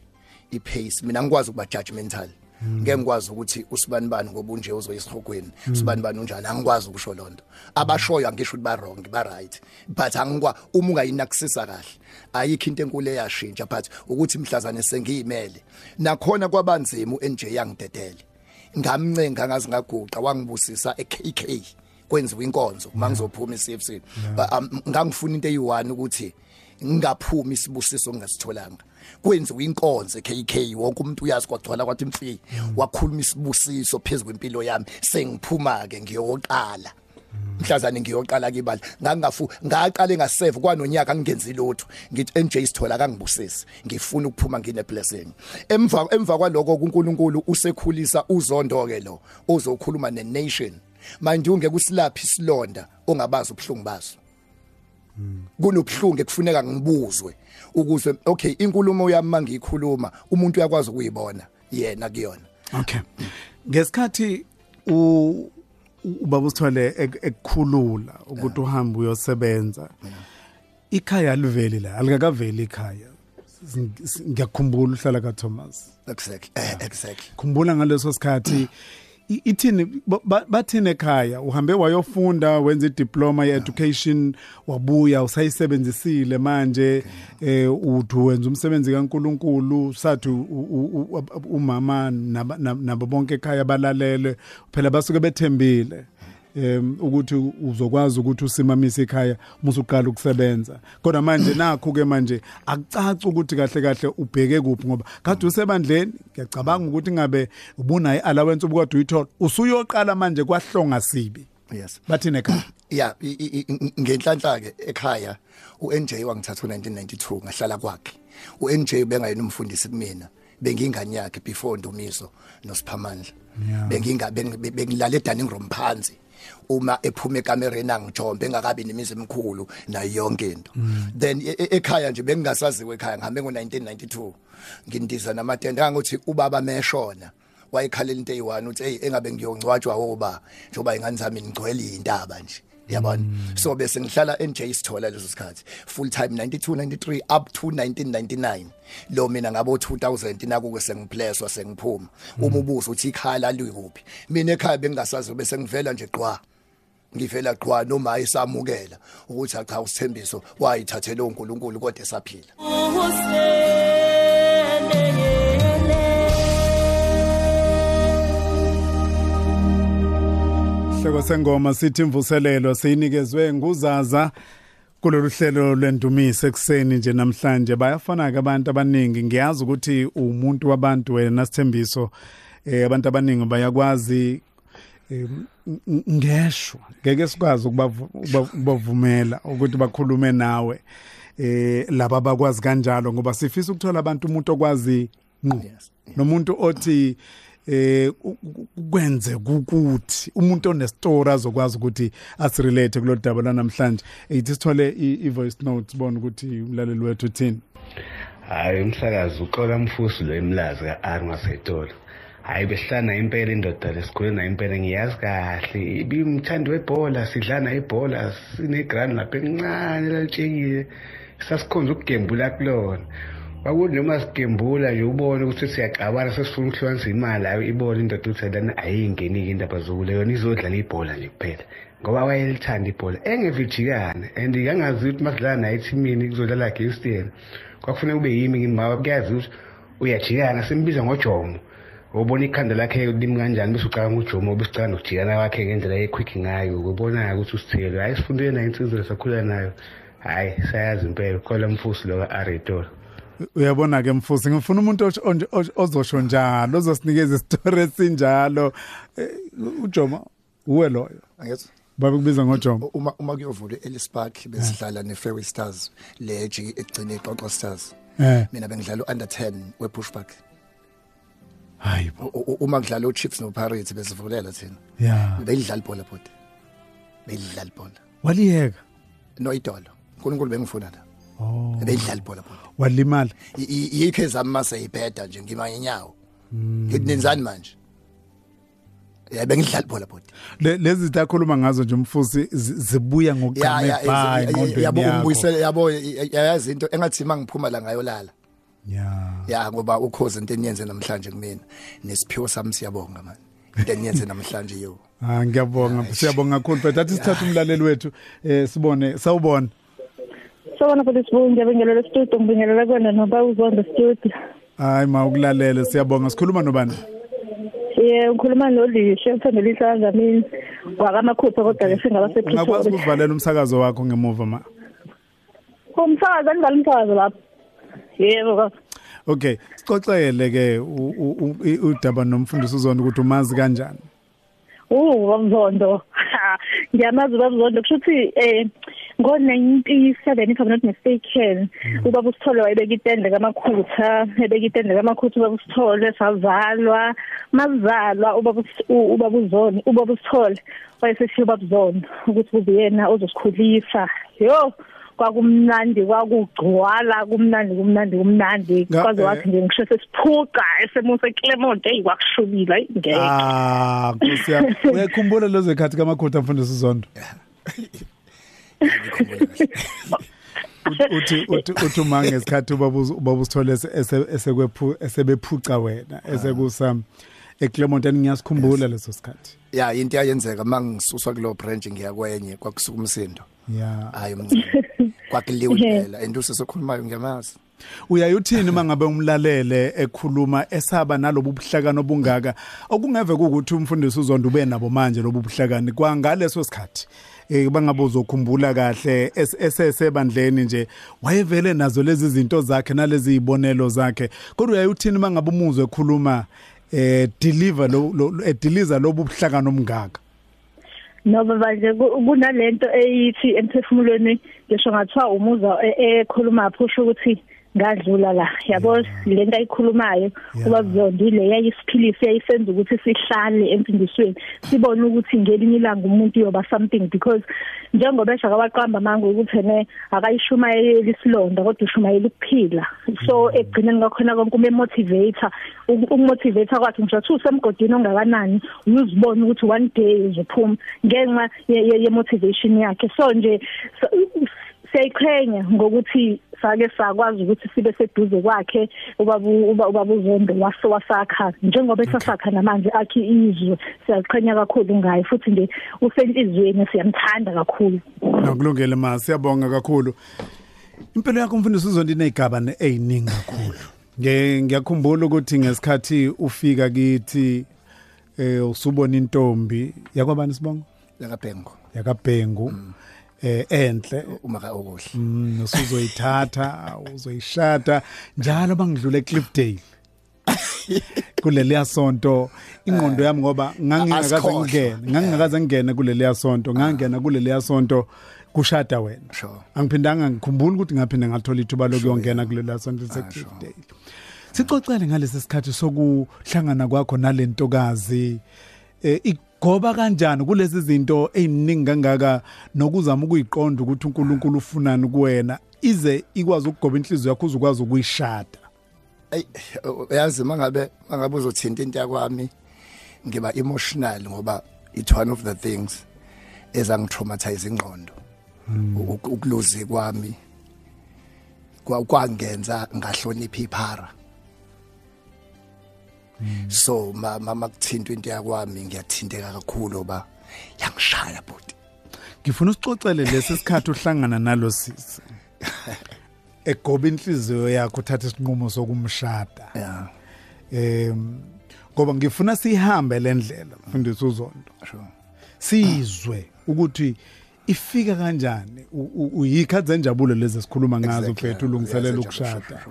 ipace mina ngikwazi ukuba judgmental. Ngeke ngikwazi ukuthi usibani bani ngoba unje uzoyisihogweni usibani bani unjani angikwazi ukusho lonto abashoyo angisho ukuthi ba wrong ba right but angikwa uma ungayinakisisa kahle ayikho into enkulu eyashintsha but ukuthi mhlazane sengiyimele. Nakhona kwabanzima uNJ yangidedele. Ngamncenga ngazi ngaguqa wangibusisa eKK kwenziwa inkonzo mangizophuma eCFC ngangifuna into eyi1 ukuthi ngingaphumi isibusiso ngingasitholanga kwenziwa inkonzo eKK wonke umuntu uyazi kwagcwala kwathi imfi wakhuluma isibusiso phezulu kwempilo yami. Sengiphuma ke ngiyoqala. Mhlazane ngiyoqala kibala ngangafu ngaqale ngaseve kwanonyaka ngingenzi lutho. Ngithi NJ sithola kangibusisi. Ngifuna ukuphuma ngine blessing emva emva kwaloko kuNkulunkulu usekhulisa uzondo ke lo ozokhuluma ne nation manje ungeke usilaphi isilonda ongabazi ubhlungu baso. Kunobuhlungu ekufuneka ngibuzwe ukuze okay inkulumo yami mangiyikhuluma umuntu uyakwazi ukuyibona yena kuyona. Okay. Ngesikhathi u u- ubaba usithole ek- ekukhulula ukuthi uhambe uyosebenza ikhaya liveli la alikakaveli ikhaya. Sing- s- ngiyakhumbula uhlala ka Thomas exactly eh, exactly. Khumbula ngaleso sikhathi i- ithini ba- ba- bathini ekhaya? Uhambe wayofunda wenza idiploma ye-education wabuya usayisebenzisile manje eh uthi wenza umsebenzi kaNkuluNkulu sathi u- u- u- umama naba- nab- nabo bonke ekhaya balalele phela basuke bethembile. Em ukuthi uzokwazi ukuthi usimamise ekhaya musuqala ukusebenza. Kodwa manje nakho ke manje akucaci ukuthi kahle kahle ubheke kuphi ngoba kade usebandleni ngiyacabanga ukuthi ngabe ubunayo allowance obukade uyithola usuyoqala manje kwahlonga sibi. Yes. Bathini ekhaya yeah ngenhlanhla ke ekhaya uNJ wangithatha u1992 ngahlala kwakhe. uNJ bengayena umfundisi kumina bengingane yakhe before Ndumiso noSiphamandla. Benginga beng- be- bengilala edaning room phansi. Uma ephuma ekamereni angijombe engakabi nemizi emikhulu nayo yonke into. Then e- e- ekhaya nje bengingasaziwe ekhaya ngihambe ngo1992 ngindiza namatende angothi ubaba meshona wayekhalela into eyi1 uthi hey engabe ngiyongcwatshwa woba njoba ingane zami ngigcwele indaba nje. Yabona? So bese ngihlala NJ Sithola leso sikhathi. Full time 92 93 up to 1999 lo mina ngabo 2000 naku ke sengipleswa sengiphuma. Uma ubuza uthi ikhala likuphi? Mina ekhaya bengingasazi bese ngivela nje qwa. Ngivela qwa noma esamukela ukuthi cha usithembiso wayithathela uNkulunkulu kodwa esaphila. Isihloko sengoma sithi imvuselelo siyinikezwe nguzaza kulolu hlelo lwendumiso ekseni nje namhlanje. Bayafana ke abantu abaningi. Ngiyazi ukuthi umuntu wabantu wena sithembiso eh abantu abaningi bayakwazi eh, ng- ngeshwa. Ngeke sikwazi ukubavu- ukuba- ukubavumela ukuthi bakhulume nawe eh laba bakwazi kanjalo ngoba sifisa ukuthola abantu umuntu okwazi ngqo. Nomuntu othi eh u- u- ukwenze ukuthi umuntu onestory azokwazi ukuthi asirelate kulolu daba lanamhlanje. Eyithi sithole i- i-voice note sibone ukuthi umlaleli wethu uthini? Hayi umsakazi uxola mfusi lo emlazi ka-r ngasetolo hayi besihlana impela indoda lesikhule nayo impela ngiyazi kahle. Ibimthandi webhola sidlana ibhola sinegrani lapha encane lalitshekile sasikhonza ukugembula kulona. Kwakuthi noma sigembula nje ubone ukuthi siyaxabana sesifuna ukuhlukanisa imali ayo ibone indoda ukuthi lana ayingeni-ke indaba zokule yona izodlala ibhola nje kuphela. Ngoba wayelithanda ibhola engevijikana and kangazi ukuthi masidlala naye ethimini kuzodlala against yena kwakufanele kube yimi ngimaba kuyazi ukuthi uyajikana simbiza ngojomo. Ubona ikhanda lakhe limi kanjani bese ucabanga ujomo bese ucabanga nokujikana kwakhe ngendlela yequick ngayo ubona ukuthi usithelo hayi sifundile nayo insizwe sakhula nayo. Hayi sayazi impela khola mfusi lo ka-aretoro uyabona ke mfusi ngifuna umuntu ozosho njalo ozosinikeza isitori esinjalo. Eh, ujoma uwe loyo? Angithi babekubiza ngoJoma uma uma kuyovulwa eLis Park besidlala neFairway Stars le ejiki egcine iXoxo Stars. Eh. Mina bengidlala under 10 wePushback hayi uma kudlala uChiefs noPirates besivulela thina. Ya. Beyidlala ibhola bhuti. Beyidlala ibhola. Waliyeka? No idolo. uNkulunkulu bengifuna la. Oh. Beyidlala ibhola bhuti. Walimala. I- i- yikho ezami mase ibheda nje ngima inyawo ngithi nenzani manje? Ya bengidlala ibhola bhuti Le- lezi zinto akhuluma ngazo nje umfusi zi- zibuya ya ngokuqame bhayi ya ngqondweni yabo yakho. umbuyisela yabo yazi into engathi mangiphuma la ngayolala. Ya. Ya ngoba ukhozi into eniyenze namhlanje kumina nesiphiwo sami siyabonga manje into eniyenze namhlanje yo. Ah ngiyabonga siyabonga kakhulu but athi sithathe umlaleli wethu eh sibone sawubona. Sawona futhi sibunge ngiyabingelela studio ngibingelela kwena noba uzondo studio. hayi ma ukulalele siyabonga sikhuluma nobani Yeah ngikhuluma nolishe mfundela isandla mina wakamakhupha kodwa ke singaba ungakwazi sePretoria. ukuvalela umsakazo wakho ngemuva ma Umsakazo anibala umsakazo lapho. Yebo ka. okay sixoxele ke udaba nomfundisi uzona ukuthi umazi kanjani Uh wamzondo. Ngiyamazi babzondo kusho ukuthi eh ngo 97 if I'm not mistaken ubaba usithole wayebeka itende kamakhutha ebeka itende kamakhutha ubaba usithole savalwa mazalwa ubaba Us- u- ubaba uzoni ubaba usithole wayeseshiya ubaba uzoni ukuthi kube yena ozosikhulisa yo kwakumnandi kwakugcwala kumnandi kumnandi kumnandi. Nga- kwaze eh. wathi nje ngisho sesiphuqa esemusa Clement hey kwakushubila ngeke. Ah nkosi yami. Uyakhumbula lezo khathi kamakhutha mfundisi uzondo ngikhumbula kahle Uthi- uthi uthi uma ngesikhathi ubaba usithole ese- ese- esekwephu esebephuca wena esekusa eClermont ngiyasikhumbula leso sikhathi. Ya into yayenzeka mangisuswa kulo branch ngiyakwenye kwakusuka umsindo. Ya. Hayi kwakuliwe phela and usesokhulumayo ngiyamazi. Uyayuthini mangabe umlalele ekhuluma esaba nalobu buhlakani obungaka? Okungeve ukuthi umfundisi uzondo ube nabo manje lobu buhlakani. Kwangaleso sikhathi eh bangabe uzokhumbula kahle es- esesebandleni nje wayevele nazo lezi zinto zakhe nalezi izibonelo zakhe. Kodwa uyayuthini mangabe umuzwe ekhuluma eh deliver lo lo- eh, lobu buhlakani omngaka? Noba manje ku- kunalento eyithi emphefumulweni ngisho ngathiwa umuza e- ekhuluma phusho ukuthi ngadlula la. Yabo lento ayikhulumayo kuba bizondile yayisiphilisi yayisenza ukuthi sihlale empindisweni sibone ukuthi ngelinye ilanga umuntu yoba something because njengoba esha kwaqamba manje ukuthi ne akayishumayeli isilonda kodwa ushumayela ukuphila. So egcineni ngakhona konke ume motivator ukumotivator kwakhe ngisho ukuthi usemgodini ongakanani uyuzibona ukuthi one day uzophuma ngenxa ye- motivation yakhe. So nje siyayiqhenya ngokuthi sake sakwazi ukuthi sibe seduze kwakhe ubaba uba- ubaba uzondo waso wasakha. Njengoba esasakha namanje akhi izwe siyaziqhenya kakhulu ngaye futhi nje usenhlizweni siyamthanda kakhulu. Nakulungele ma siyabonga kakhulu. Impilo yakho mfundisi uzondi inezigaba eziningi kakhulu. Nge ngiyakhumbula ukuthi ngesikhathi ufika kithi eh usubona intombi. Yakwabani sibongo? lakabhengu yakabhengu. Eh enhle. Uma ka okuhle. Mm, nosuzoyithatha uzoyishada njalo bangidlule eCliffdale kuleliya sonto ingqondo yami ngoba ngangingakaze Asikhohlwa. ngingene ngangingakaze ngingene kuleliya sonto ngangena kuleliya sonto kushada wena. Sure. angiphindanga ngikhumbula ukuthi ngaphinde ngathola ithuba lokuyongena kuleliya sonto seCliffdale sicocele ngalesi sikhathi sokuhlangana kwakho nalentokazi eh igoba kanjani kulezi zinto eziningi kangaka nokuzama ukuyiqonda ukuthi uNkulunkulu ufunani kuwena? Ize ikwazi ukugoba inhliziyo yakho uzukwazi ukuyishada. Ey yazi mangabe mangabe uzothinta into yakwami ngiba emotional ngoba it's one of the things ezangitraumatize ingqondo. Uk- ukuluzi kwami kwa- kwangenza ngahlonipha iphara. So ma- mama kuthinta into yakwami ngiyathinteka kakhulu ba. Yangishaya bhuti. Ngifuna usicocele lesi sikhathi uhlangana nalo sisi. Egoba inhliziyo yakho uthatha isinqumo sokumshada. Yeah em ngoba ngifuna sihambe lendlela mfundisi uzondo. Sure. Sizwe ukuthi ifika kanjani uyikhathi zenjabulo lezi sikhuluma ngazo mfethu ulungiselela ukushada.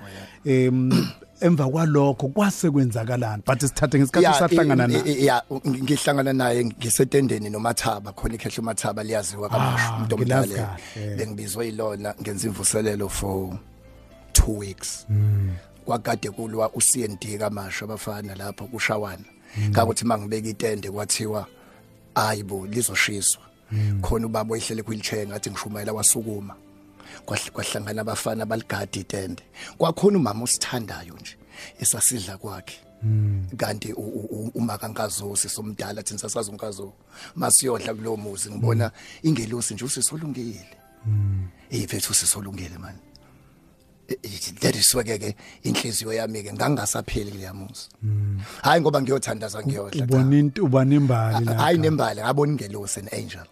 em emva kwalokho kwase kwenzakalani but sithathe ngesikhathi i- i- naye yeah ng- ngihlangana naye ngisetendeni nomathaba khona ikhehla umathaba liyaziwa Ah, umuntu ngilazi omdala bengibizwe yilona ngenza imvuselelo for 2 weeks. Kwakade kulwa uCND kamasho abafana lapho kushawana ngakuthi mangibeka itende kwathiwa ayibo lizoshiswa khona ubaba oyihlele kwilchair ngathi ngishumayela wasukuma. Kwahlangana abafana baligadi itende. Kwakhona umama osithandayo nje esasidla kwakhe. Kanti u- u- u- uma kankazosi somdala thina sasazi unkazo masiyodla kulo muzi ngibona ingelosi nje usisolungile. Eh mfethu usisolungile man. Eh, eh, that is why ke inhliziyo yami ke ngangasapheli kuya muzi. Hayi ngoba ngiyothandaza ngiyodla cha. ubona into ubani imbali la hayi nembali ngabona ingelosi an angel.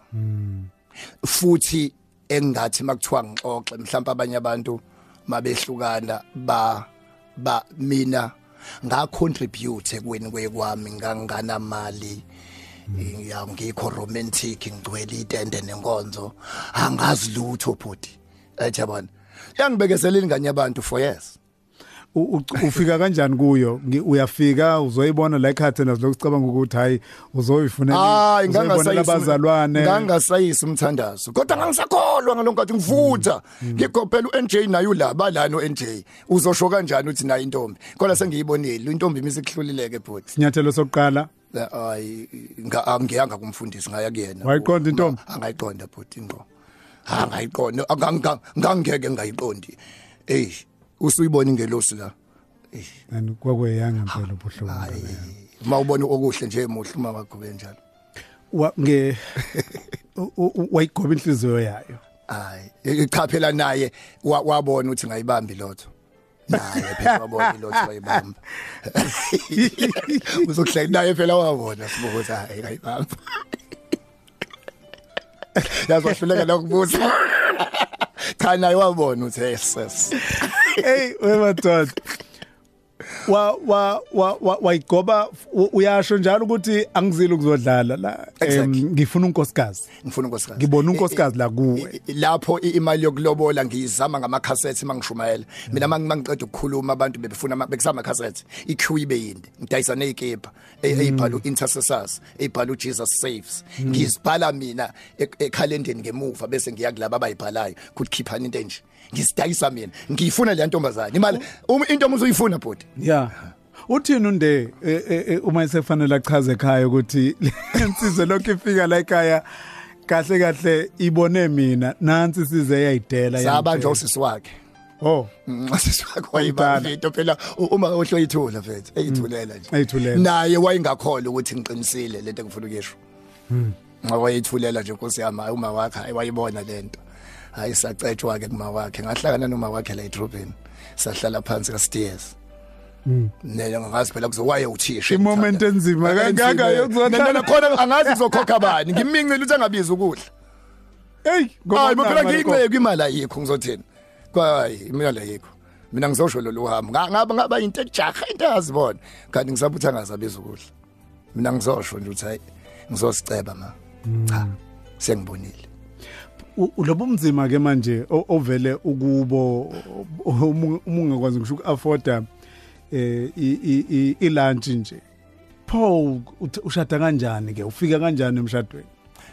Futhi engathi makuthiwa ngixoxe mhlawumbe abanye abantu mabehlukana ba ba mina nga contribute ekweni kwekwami ngangana mali ya ngikho romantic ngcwele itende nenkonzo angazi lutho bhuti ethi yabona yangibekezelela ingane yabantu for years. Ufika kanjani kuyo? Ngi- uyafika uzoyibona la ekhaya thina silokucabanga ukuthi hayi uzoyifunela hayi uzoyibonela abazalwane ngangasayisi umthandazo. Kodwa ngangisakholwa ngalonkathi ngivutha. Ngigobhela uNJ nayo laba la no NJ uzosho kanjani uthi nayo intombi? Kodwa sengiyibonile intombi mise kuhlulileke bhuti sinyathelo sokuqala? Hayi angiyanga kumfundisi ngaya kuyena. Wayiqonda intombi? angayiqonda bhuti ngo angayiqonda ngangeke ngayiqondi. Hey usuyibona ingelosi la? And kwakweyanga impela ubuhlungu mawubona okuhle nje emuhle uma wakho benjalo Wa- nge u- u- wayigoba inhliziyo yayo. Hayi ichaphela naye wa- wabona ukuthi ngayibambi lotho. Naye phela wabona lotho wayibamba. Uzokuhleka naye phela wabona sibuko ukuthi hayi ngayibamba. Yazohluleka lokubuza cha naye wabona ukuthi hey sis hey wemadoda wa wa wa wa- wayigoba uyasho njalo ukuthi angizile ukuzodlala la ngifuna unkosikazi. Ngifuna unkosikazi. Ngibona unkosikazi la kuwe. lapho imali yokulobola ngiyizama ngamakhasethi mangishumayela mina mangiqeda ukukhuluma abantu bebefuna ama- bekusama cassette iqueue ibe yinde. Ngidayisa nezikipa eyibhala intercessors eyibhala uJesus saves. Ngizibhala mina e- ekhalendeni ngemuva bese ngiya kulabo abayibhalayo kuthi khiphani into enje. Ngisidayisa mina. Ngiyifuna le ntombazana imali uma into umuzuyifuna bhuti. Yeah uthini unde eh, eh, eh, uma isefanele achaze ekhaya ukuthi insizwe lokho ifika la ekhaya kahle kahle ibone mina nansi size yayidela sabanje usisi wakhe. Oh. Masisi wakhe wayibamba into phela. U- uma ohloyithula mfethu eyithulela nje. Eyithulela. naye wayengakholwa ukuthi ngiqinisile lento engifuna ukuyisho. Wayithulela nje nkosi yami hayi uma wakhe hayi wayibona lento hayi sacetshwa ke kuma wakhe ngahlangana noma wakhe la edrobheni. Sahlala phansi ka stairs nene ngazi phela kuzowaye uthisha imoment enzima kangaka yokuzothatha khona angazi kuzokhokha bani. Ngimincile ukuthi angabizi ukudla. Hey hayi phela ngiyinqeke imali ayikho ngizothini? Kwayi imali ayikho. Mina ngizosho lo luhambo Nga- ngaba ngaba into ejaha into yazibona kanti ngisabuthi angazabiza ukudla. Mina ngizosho nje ukuthi hayi ngizosiceba ma. Cha sengibonile. U- ulobo umzima ke manje o- ovele ukubo uma ungakwazi ngisho ukuafforda eh ilunch nje. Uth- ushada kanjani ke ufika kanjani emshadweni?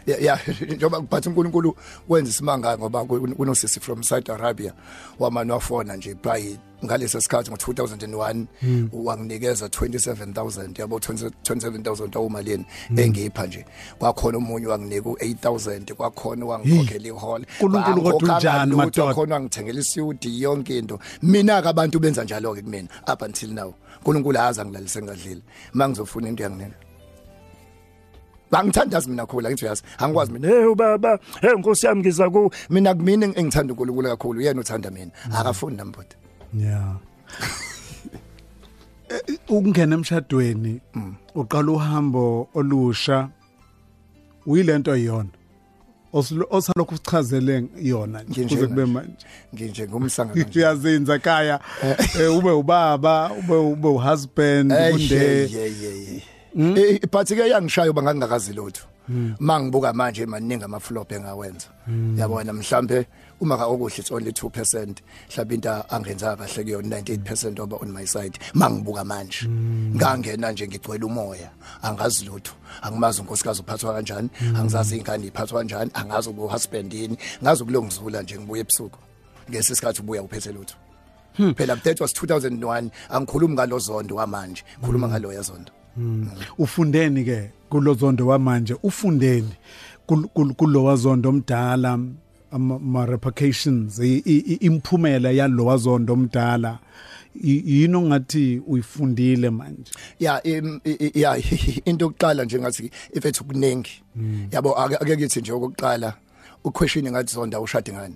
Ya ya njoba kuphatha uNkulunkulu wenza isimanga ngoba kun- kunosisi from Saudi Arabia wamani wafona nje by ngalesa sikhathi ngo2001 wanginikeza 27000 yabo 20 27000 awumalini engipha nje. Kwakhona umunye wanginika u8000 kwakhona wangikhokhela ihall uNkulunkulu kodwa unjani, madoda? kwakhona wangithengela isiyudi yonke into. Mina ke abantu benza njalo ke kumina up until now. uNkulunkulu haza ngilalise ngadlile. Mangizofuna into yanginena. Bangithandazi mina khulu ngithi uyazi. Angikwazi mina hey ubaba hey nkosi yami ngiza ku mina kumina engithanda uNkulunkulu kakhulu yena uthanda mina. Akafuni nambodi yeah ukungena emshadweni uqala uhambo olusha uyilento Oslo- osalokhu usichazele yona kuze kube manje. manje? Nginje ngumsanga kanje uyazinza kaya eh, ube ubaba ube ube uhusband Eh, kunde yeah, yeah, yeah, yeah. Eh but ke yangishaya uba ngangingakazi lutho. Mangibuka manje maningi ama flop engawenza yabona mhlambe uma ka okuhle it's only 2% mhlawumbe into angenza kahle kuyona 98% oba on my side. Mangibuka manje ngangena nje ngigcwele umoya. Angazi lutho angimazi unkosikazi uphathwa kanjani angizazi ingane iphathwa kanjani angazi ubu husband yini ngazi ukulongizula nje ngibuye ebusuku. Ngesikhathi ubuya uphethe lutho. Phela that was 2001 angikhulumi ngalo zondo wamanje khuluma ngalo yazondo ufundeni ke kulozondo wamanje ufundeni kul- kul- kulowazondo omdala ama repercussions imphumela yalowazondo omdala. Yini ongathi uyifundile manje? Ya ya into yokuqala nje ngathi ifethu kuningi. Yabo ake ngithi nje okokuqala uquestion ngathi zonda ushade ngani?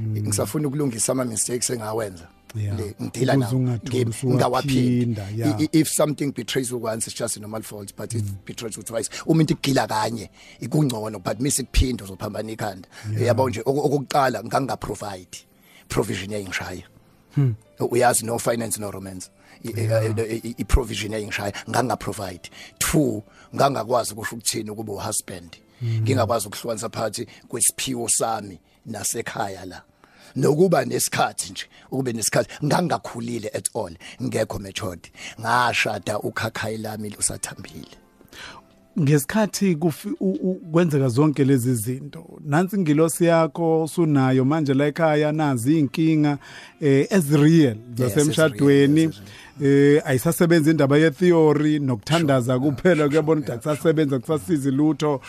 Ngisafuna ukulungisa ama mistakes engawenza. Ngidila Ukuze nawo. ungatholi Ngi- usuwaphinda, ngawaphinda yeah. I- i- if something betrays you once it's just a normal fault but if betrays you twice uma into igila kanye ikungcono but mase kuphinda uzophambana ikhanda. Yabo nje oko- okokuqala nganga provide provision yayingishaya uyazi no finance no romance. I- i- i- i provision yayingishaya nganga provide two ngangakwazi ukusho ukuthini ukuba uhusband. Ngingakwazi ukuhlukanisa phakathi kwesiphiwo sami nasekhaya la. Nokuba nesikhathi nje ukube nesikhathi ngangakhulile at all ngekho matured. Ngashada ukhakhayi lami lusathambile. Ngesikhathi kufi- u- u- kwenzeka zonke lezi zinto. Nansi ingilosi yakho sunayo manje la ekhaya nazi inkinga eh as real zasemshadweni yes, eh ayisasebenza indaba ye theory nokuthandaza kuphela kuyabona ukuthi akusasebenza kusasizi lutho.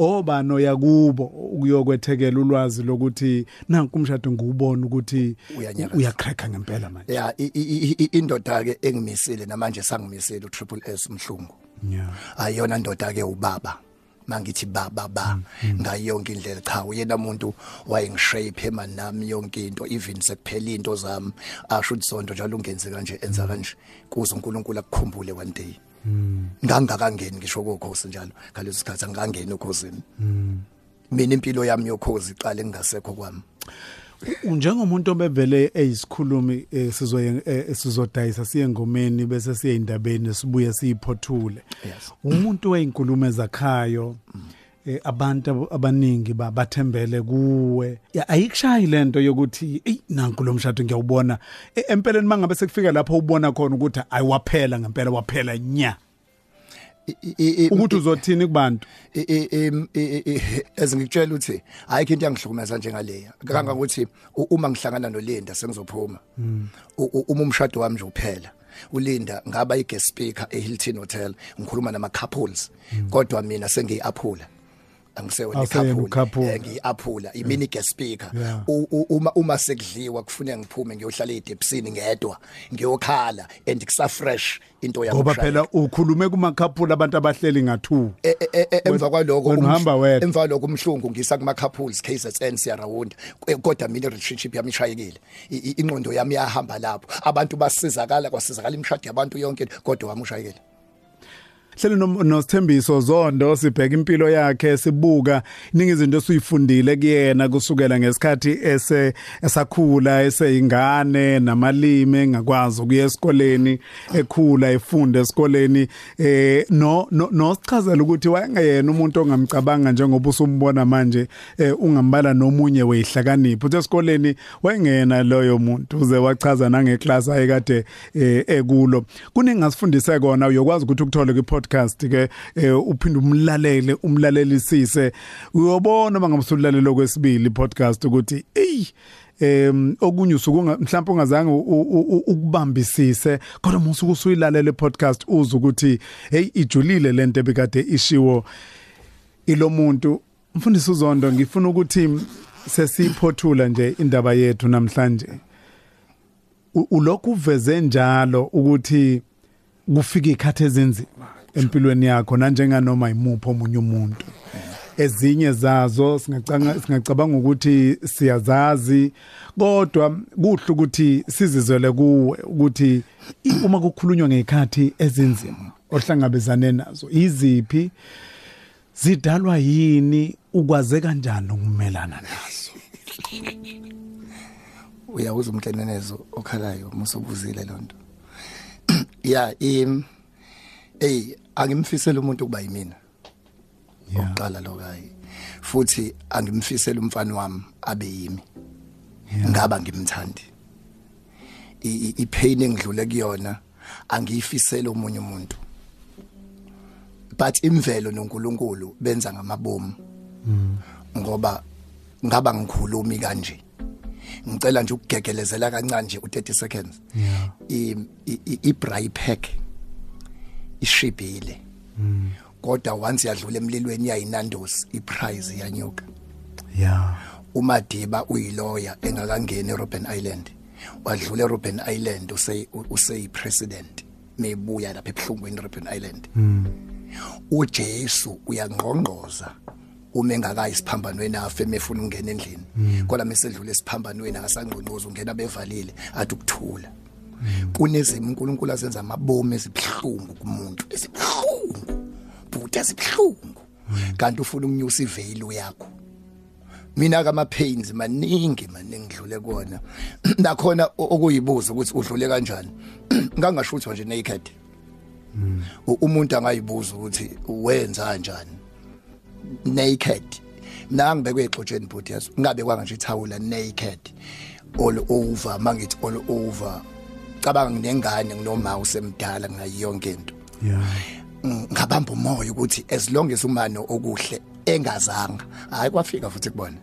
Obano yakubo ukuyokwethekela ulwazi lokuthi nanku umshado ngubona ukuthi Uyanyakaza. uyacracker ngempela manje. Ya i- i- i- indoda ke engimisile namanje sangimisile u triple S mhlungu. Yeah. Ayona ndoda ke ubaba. Mangithi baba ba. Ngayonke indlela cha. Uyena umuntu wayengishape emani nami yonke into even sekuphela into zami. Asho ukuthi sonto njalo ungenze kanje enza kanje. Kuze uNkulunkulu akukhumbule one day. Ngangakangeni ngisho kokhosi njalo. Ngaleso sikhathi angangeni ukhosini mina impilo yami yokhozi iqale ngingasekho kwami. Njengomuntu obevele eyisikhulumi eh, sizoye eh, sizodayisa siye ngomeni bese siye indabeni sibuye siyiphothule. Yes. umuntu weyinkulumo ezakhayo eh, abantu ab- abaningi ba- bathembele kuwe. Ya, ayikushayi lento yokuthi ey nanku lo mshado ngiyawubona. E- empeleni mangabe sekufika lapho ubona khona ukuthi ayiwaphela ngempela waphela nya. I- i- i- ukuthi uzothini kubantu? I- i- i- i- ezingikutshela ukuthi ayikho into yangihlukumeza njengaleya kangangokuthi u- uma ngihlangana noLinda sengizophuma uma umshado wami nje uphela uLinda ngaba i-guest speaker eHilton Hotel ngikhuluma nama couples kodwa mina sengiyaphula angisewona Awuseyena ikhapula ukhapula. Eh, ngiyaphula imini guest speaker Yeah. U- u- uma uma sekudliwa kufuneka ngiphume ngiyohlala edepsini ngedwa ngiyokhala and kusa fresh into yami ngoba ukushaya. phela ukhulume kumakhaphula abantu abahleli ngathu E- e- e- e- emva kwaloko wena umhl- uhamba wedwa. emva kwaloko umhlungu ngisa kuma couples KZN siyarawunda kodwa mina relationship yami ishayekile I- i- ingqondo yami yahamba lapho abantu basizakala kwasizakala imshado yabantu yonke kodwa wami ushayekile hlele no- nosithembiso zondo sibheka impilo yakhe sibuka iningi izinto esuyifundile kuyena kusukela ngesikhathi ese esakhula eseyingane namalimi engakwazi ukuya esikoleni ekhula efunda esikoleni eh no no- nosichazela ukuthi wayengeyena umuntu ongamcabanga njengoba usumbona manje eh, ungambala nomunye weyihlakaniphi uthi esikoleni wayengena loyo muntu uze wachaza nangeclass ayekade eh, ekulo. Kuningi ngasifundise kona uyokwazi ukuthi ukuthole kwi-podcast ke eh, uphinde umlalele umlalelisise. Uyobona usulalela kwesibili podcast ukuthi ey em okunye usuku unga- mhlawumbe ungazange ukubambisise kodwa musuku usuyilalela podcast uza ukuthi hey ijulile lento ebikade ishiwo ilo muntu mfundisi uzondo ngifuna ukuthi sesiphothula nje indaba yethu namhlanje. Ulokhu uveze njalo ukuthi kufika ikhathi ezinzima. Empilweni yakho nanjenganoma imupho omunye umuntu. Ezinye zazo singacabanga ukuthi siyazazi kodwa kuhle ukuthi sizizwele kuwe ukuthi uma kukhulunywa ngekhathi ezinzima ohlangabezane nazo iziphi zidalwa yini? Ukwaze kanjani ukumelana nazo? Uyawuza umhlenenezo okhalayo musobuzile lonto ya im hey angimfisela umuntu ukuba yimina. Oqala lo kayi futhi angimfisela umfana wami abe yimi. Ngaba ngimthandi. I- ipain engidlule kuyona angiyifisela umunye umuntu. But imvelo noNkulunkulu benza ngamabomu. Ngoba ngaba ngikhulumi kanje. Ngicela nje ukugegelezela kancane nje u30 seconds. I i- i braai pack. Ishibhile kodwa once yadlula emlilweni yayinandosi iprize yanyuka. Yeah uMadiba uyiloya engakangeni eRobben Island. Wadlula eRobben Island use useyi president mebuya lapha ebuhlungweni eRobben Island. uJesu uyangqongqoza uma engakayi isiphambanweni afe mefuna ukungena endlini. Kodwa mesedlula esiphambanweni akasangqonqoza ungena bevalile athi ukuthula. Kunezimo uNkulunkulu azenza amabomu ezibhlungu kumuntu. Ezibhlungu bhuti ezibhlungu kanti ufuna ukunyusa ivalue yakho. Mina kama pains maningi maningi dlule kona. Nakhona okuyibuza ukuthi udlule kanjani? Ngangashuthwa nje naked. U- umuntu angayibuza ukuthi wenza kanjani? Naked. Mina ngibekwe exotsheni bhuti yazo ngabe kwanga nje ithawula naked. All over mangithi all over. Cabanga nginengane nginoma usemdala ngayo yonke into. Yeah ngabamba umoya ukuthi as long as umano okuhle engazanga hayi kwafika futhi kubona.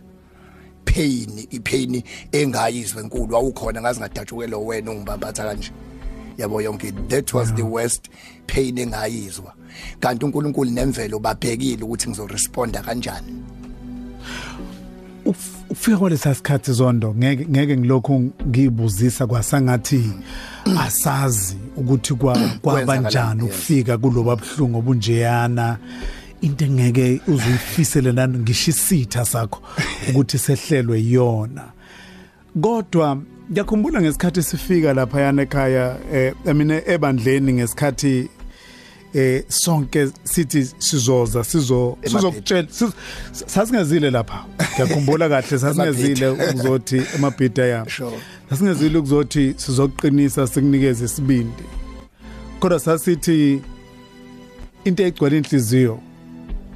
Pain ipain engayizwe enkulu awukhona ngazi ngadatshukelo wena ungibambatha kanje. Yabo yonke that was the worst pain engayizwa. Kanti uNkulunkulu nemvelo babhekile ukuthi ngizoresponda kanjani. Ufika kwalesa sikhathi zondo ngeke ngeke ngilokhu ngibuzisa kwasangathi asazi ukuthi kwa kwabanjani ukufika kuloba buhlungu obunjeyana. Into engeke uzuyifisele nani ngishisitha sakho ukuthi sehlelwe yona. Kodwa ngiyakhumbula ngesikhathi sifika lapha yana ekhaya eh I mean ebandleni ngesikhathi eh sonke sithi sizoza sizo sizokutshela siz- sasingezile lapha. Ngiyakhumbula kahle sasingezile ukuzothi emabhida ya Sure. sasingezile ukuzothi sizokuqinisa sikunikeze isibindi. Kodwa sasithi into egcwele inhliziyo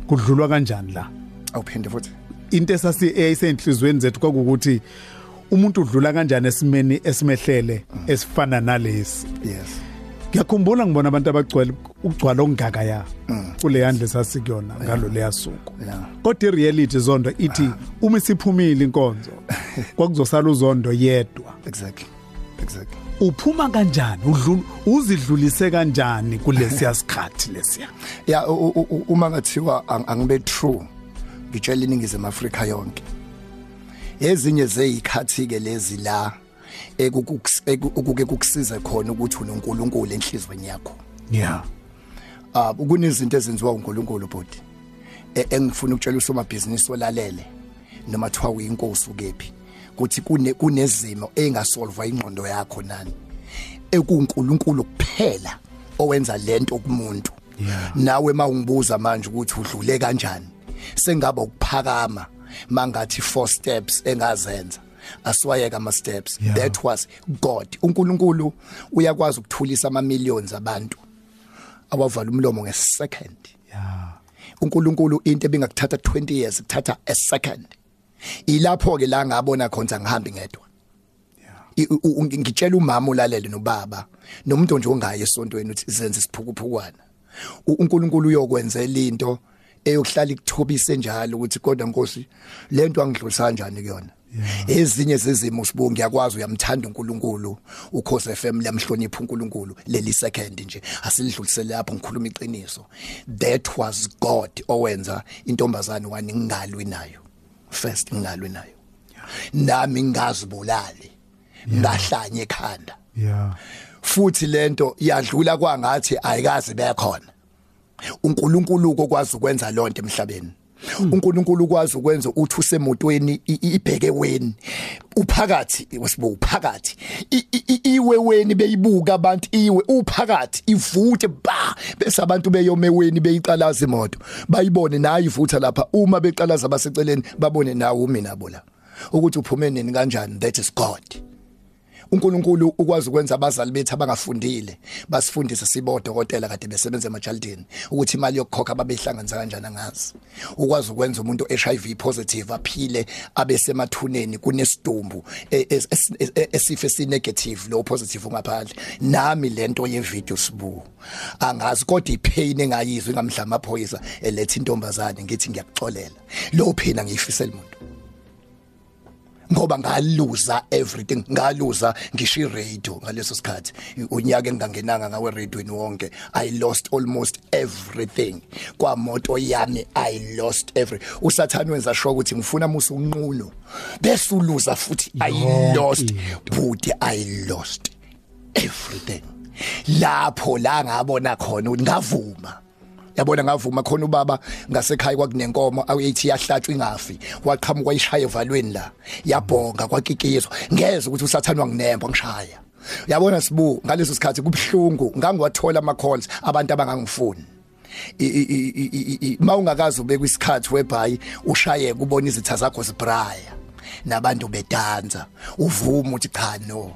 kudlulwa kanjani la? Awuphinde futhi. Into esasi eyayisenhlizweni zethu kwakukuthi umuntu udlula kanjani esimeni esimehlele esifana nalesi? Yes. Ngiyakhumbula ngibona abantu abagcwele ukugcwala okungaka ya. Kule yandle sasikuyona ngalo leya suku Yeah. kodwa ireality zondo ithi uma isiphumile inkonzo kwakuzosala uzondo yedwa. Exactly. Exactly. Uphuma kanjani? Udlul uzidlulise kanjani kulesiya sikhathi lesiya? Ya u- u- u- uma ngathiwa ang- angibe true ngitshela iningizimu Afrika yonke. Ezinye zeyikhathi ke lezi la ekukuks- eku- ukuke kukusize khona ukuthi unoNkulunkulu enhlizweni yakho. Yeah. Ah kunezinto ezenziwa uNkulunkulu bodi E- engifuna ukutshela usomabhizinisi olalele noma thiwa uyinkosi ukephi kuthi kune kunezimo engasolva ingqondo yakho nani. ekuNkulunkulu kuphela owenza lento kumuntu. Nawe mawungibuza manje ukuthi udlule kanjani sengaba ukuphakama mangathi four steps engazenza. Asiwayeka ama steps. Yeah. that was god. uNkulunkulu uyakwazi ukuthulisa ama millions abantu awavala umlomo ngesecond. Yeah. uNkulunkulu into ebingakuthatha 20 years kuthatha a second. Ilapho ke la ngabona khona ngihambi ngedwa. I- u- u- ngitshela umama ulalele nobaba nomuntu nje ongaye esontweni uthi senze isiphukupukwana U- uNkulunkulu uyokwenzela into eyokuhlala ikuthobise njalo ukuthi kodwa Nkosi lento angidlulisa kanjani kuyona? Ezinye zezimo sibu ngiyakwazi uyamthanda uNkulunkulu. Ukhoze FM liyamhlonipha uNkulunkulu. Leli second nje asilidlulisele lapho ngikhuluma iqiniso. That was God owenza intombazane wani ngingalwi nayo. First ngingalwi nayo. Nami ngazibulali. Ngahlanya ekhanda. Yeah. Futhi lento yadlula kwangathi ayikazi bekhona uNkulunkulu kokwazi ukwenza lonto emhlabeni. uNkulunkulu ukwazi ukwenza uthi usemotweni i- i- ibheke weni. Uphakathi wesibo uphakathi. I- i- i- iwe weni beyibuka abantu iwe uphakathi ivuthe ba! Bese abantu beyomeweni beyiqalaza imoto. Bayibone nayo ivutha lapha. Uma beqalaza baseceleni babone nawo mina bola ukuthi uphume nini kanjani? That is god. uNkulunkulu ukwazi ukwenza abazali bethu abangafundile basifundise sibodokotela kade besebenza emajaldini ukuthi imali yokukhokha babehlanganisa kanjani angazi ukwazi ukwenza umuntu HIV positive aphile abesemathuneni kunesidumbu e- es- es- esife si negative lo positive ungaphandle. Nami lento ye video sibu angazi kodwa ipain engayizwe ngamhla amaphoyisa eletha intombazane ngithi ngiyakuxolela. Lo phina ngiyifisela umuntu. Ngoba ngaluza everything ngaluza ngisho iradio ngaleso sikhathi. Unyaka engangenanga ngawe radioini wonke i lost almost everything. Kwa moto yami i lost every usathani wenza sure ukuthi ngifuna musu unqulo bese uluza futhi i lost but i lost everything. Lapho la ngabona khona ngavuma. Yabona ngavuma khona ubaba ngasekhaya kwakunenkomo ayithi yahlatshwa ingafi. Waqhamuka wayishaya evalweni la. Yabhonga kwakikizwa. Ngeze ukuthi usathanwa nginembo ngishaya yabona sibu ngaleso sikhathi kubhlungu ngangiwathola ama calls abantu abangangifuni. I- i- i- i- i- i- mawungakazi ubeka isikhathi webhayi ushaye kubona izitha zakho zibraya. Nabantu bedanza uvuma uthi cha no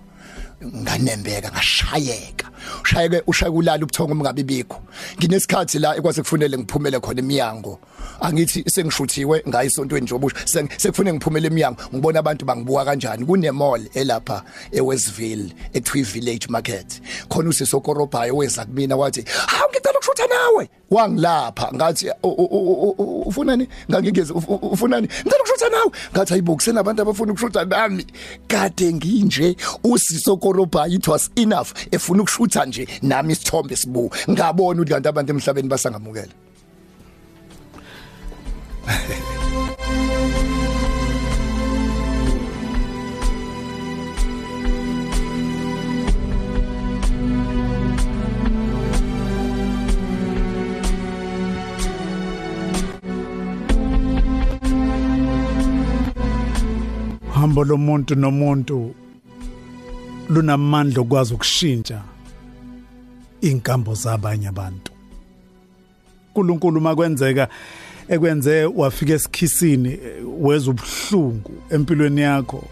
nganembeka ngashayeka. Ushayeke ushayeka ulala ubuthongo ungabibikho nginesikhathi la ekwaze kufunele ngiphumele khona eminyango angithi sengishuthiwe ngayi esontweni nje obusha Seng- sekufune ngiphumele eminyango ngibona abantu bangibuka kanjani? Kune mall elapha eWestville ekuthiwa village market. Khona usisokorobhayo weza kumina wathi hawu ngicela ukushutha nawe. Wangilapha ngathi "U- u- u- u- ufunani? Ngangigeze uf- u- ufunani? Ngicela ukushutha nawe. Ngathi hayibo kusenabantu abafuna ukushutha nami. Kade nginje usisokorobhayo it was enough efuna ukushutha nje nami isithombe sibu. Ngabona ukuthi kanti abantu emhlabeni basangamukela. Hambo lomuntu nomuntu lunamandla okwazi ukushintsha. Inkambo zabanye abantu. uNkulunkulu makwenzeka ekwenze wafika esikhisini eh, weza ubuhlungu empilweni yakho.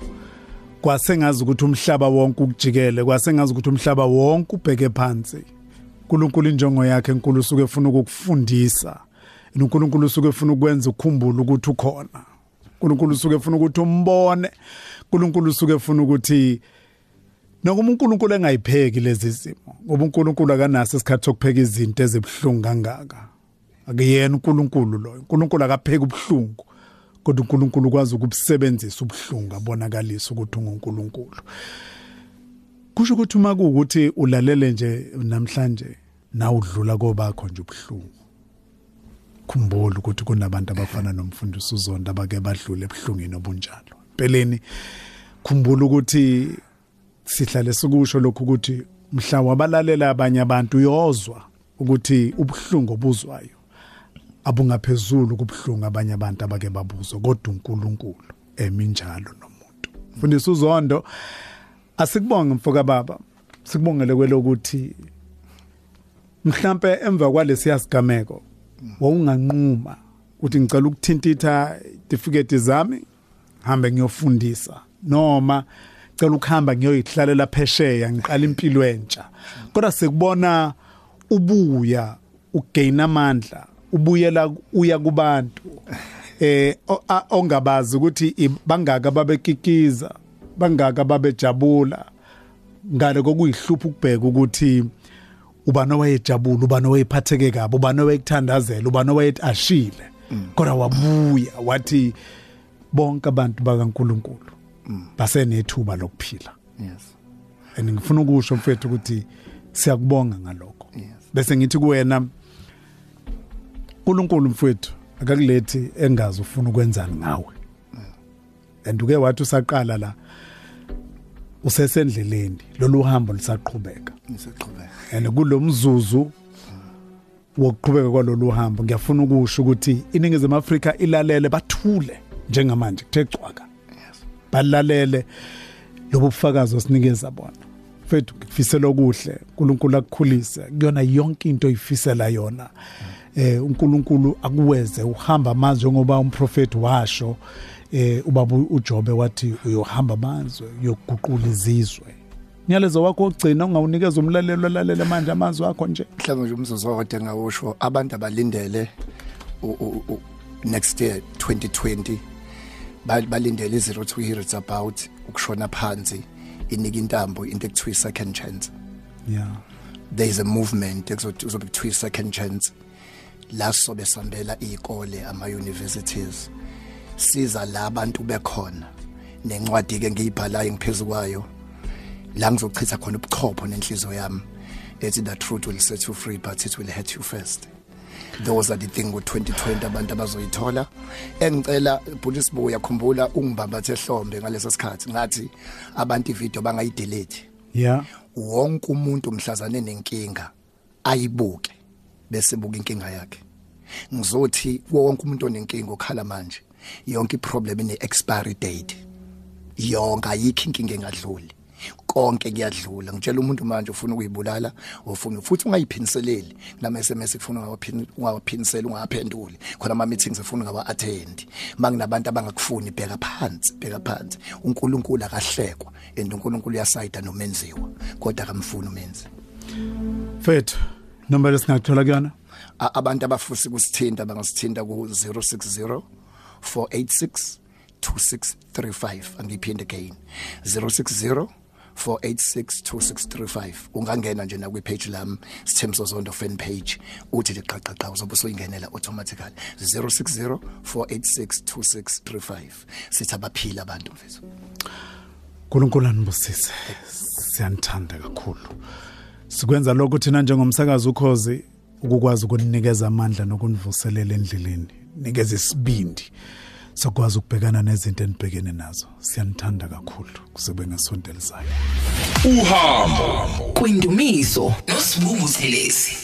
Kwasengazi ukuthi umhlaba wonke ukujikele kwasengazi ukuthi umhlaba wonke ubheke phansi. uNkulunkulu injongo yakhe enkulu usuke efuna ukukufundisa. uNkulunkulu usuke efuna ukwenza ukukhumbula ukuthi ukhona. uNkulunkulu usuke efuna ukuthi umbone. uNkulunkulu usuke efuna ukuthi nokuma uNkulunkulu engayipheki lezi zimo ngoba uNkulunkulu akanaso isikhathi sokupheka izinto ezibhlungu kangaka. Akuyena uNkulunkulu loyo. uNkulunkulu akapheki ubuhlungu kodwa uNkulunkulu ukwazi ukubusebenzisa ubuhlungu abonakalisa ukuthi unguNkulunkulu. Kusho ukuthi uma kuukuthi ulalele nje namhlanje na udlula kobakho nje ubuhlungu. Khumbula ukuthi kunabantu abafana nomfundisi uzonda abake badlule ebuhlungini obunjalo. Empeleni khumbula ukuthi sihlale sikusho lokhu ukuthi mhla wabalalela abanye abantu uyozwa ukuthi ubuhlungu obuzwayo abungaphezulu kubuhlungu abanye abantu abake babuzwa kodwa uNkulunkulu eminjalo nomuntu. Mfundisi uzondo asikubonge mfoka baba sikubongele kwelokuthi mhlambe emva kwalesi sigameko wawunganquma uthi ngicela ukuthintitha certificate zami hambe ngiyofundisa noma cela ukuhamba ngiyoyihlalela phesheya ngiqala impilo entsha. Kodwa sekubona ubuya ugain amandla ubuyela uya kubantu eh o- a- ongabazi ukuthi i- bangaka babekikiza bangaka babejabula. Ngale kokuyihlupha ukubheka ukuthi ubani owayejabula ubani owayephatheke kabi ubani owayekuthandazela ubani owayethi ashile kodwa wabuya wathi bonke abantu bakaNkuluNkulu. Basenethuba lokuphila. Yes. And ngifuna ukusho mfethu ukuthi siyakubonga ngalokho. Bese ngithi kuwena uNkulunkulu mfethu akakulethi engazi ufuna ukwenzani ngawe. And uke wathi usaqala la usesendleleni lolu hambo lisaqhubeka. Ngisaqhubeka and kulomzuzu wokuqhubeka kwalolu hambo ngiyafuna ukusho ukuthi iningizimu Afrika ilalele bathule njengamanje kuthe cwaka. Balalele lobu bufakazi osinikeza bona. Mfethu ngifisela okuhle uNkulunkulu akukhulise. Kuyona yonke into oyifisela yona. Eh uNkulunkulu akuweze uhamba amazwe ngoba umprofeti washo eh ubaba uJobe wathi uyohamba amazwe uyoguqula izizwe. Nyalezo wakho ogcina ungawunikeza umlalelo lalela manje amazwi akho nje. Mhlawumbe nje umzuzu owodwa ngawusho abantu abalindele u- u- u- next year 2020 ba- balindele i-zero to hear it's about ukushona phansi inika intambo into ekuthiwa i-second chance. Yeah. There is a movement ekuzothi uzobe kuthiwa i-second chance. La sobe sambela iy'kole ama-universities siza la abantu bekhona. Nencwadi-ke ngiyibhalayo ngiphezu kwayo la ngizochitha khona ubuchopho nenhliziyo yami ethi the truth will set you free but it will hurt you first. Those are the thing with 2020 abantu abazoyithola. Engicela bhuti sibuya uyakhumbula ungibambathe hlombe ngaleso sikhathi ngathi abantu ivideo bangayidelete. Yeah. Wonke umuntu mhlazane nenkinga ayibuke bese buka inkinga yakhe. Ngizothi wonke umuntu onenkinga okhala manje yonke iproblem ine expiry date yonke ayikho inkinga engadluli. Konke kuyadlula. Ngitshela umuntu manje ufuna ukuyibulala ufuna futhi ungayiphiniseleli nama SMS ufuna ungawaphini ungawaphinisela ungaphenduli khona ama meetings ufuna ungawa attend manginabantu abangakufuni bheka phansi bheka phansi. uNkulunkulu akahlekwa and uNkulunkulu uyasayida nomenziwa kodwa akamfuni umenzi. Mfethu number lesingathola kuyona? Abantu abafusi kusithinta bangasithinta ku 060 486 2635 angiphinde again. 060 4862635 ungangena nje na kwi page lami Sithembiso Zondo fan page uthi nje qaqaqa uzobe usuyingenela automatically. 060 4862635 sithi abaphila abantu mfethu. uNkulunkulu anibusise. Siyanithanda kakhulu. Sikwenza lokho thina njengomsakazi ukhozi ukukwazi ukuninikeza amandla nokunivuselela endleleni. Nikeze isibindi. Sokwazi ukubhekana nezinto enibhekene nazo. Siyanithanda kakhulu kuzobe ngesonto elizayo uhambo Kwindumiso nosibungu selezi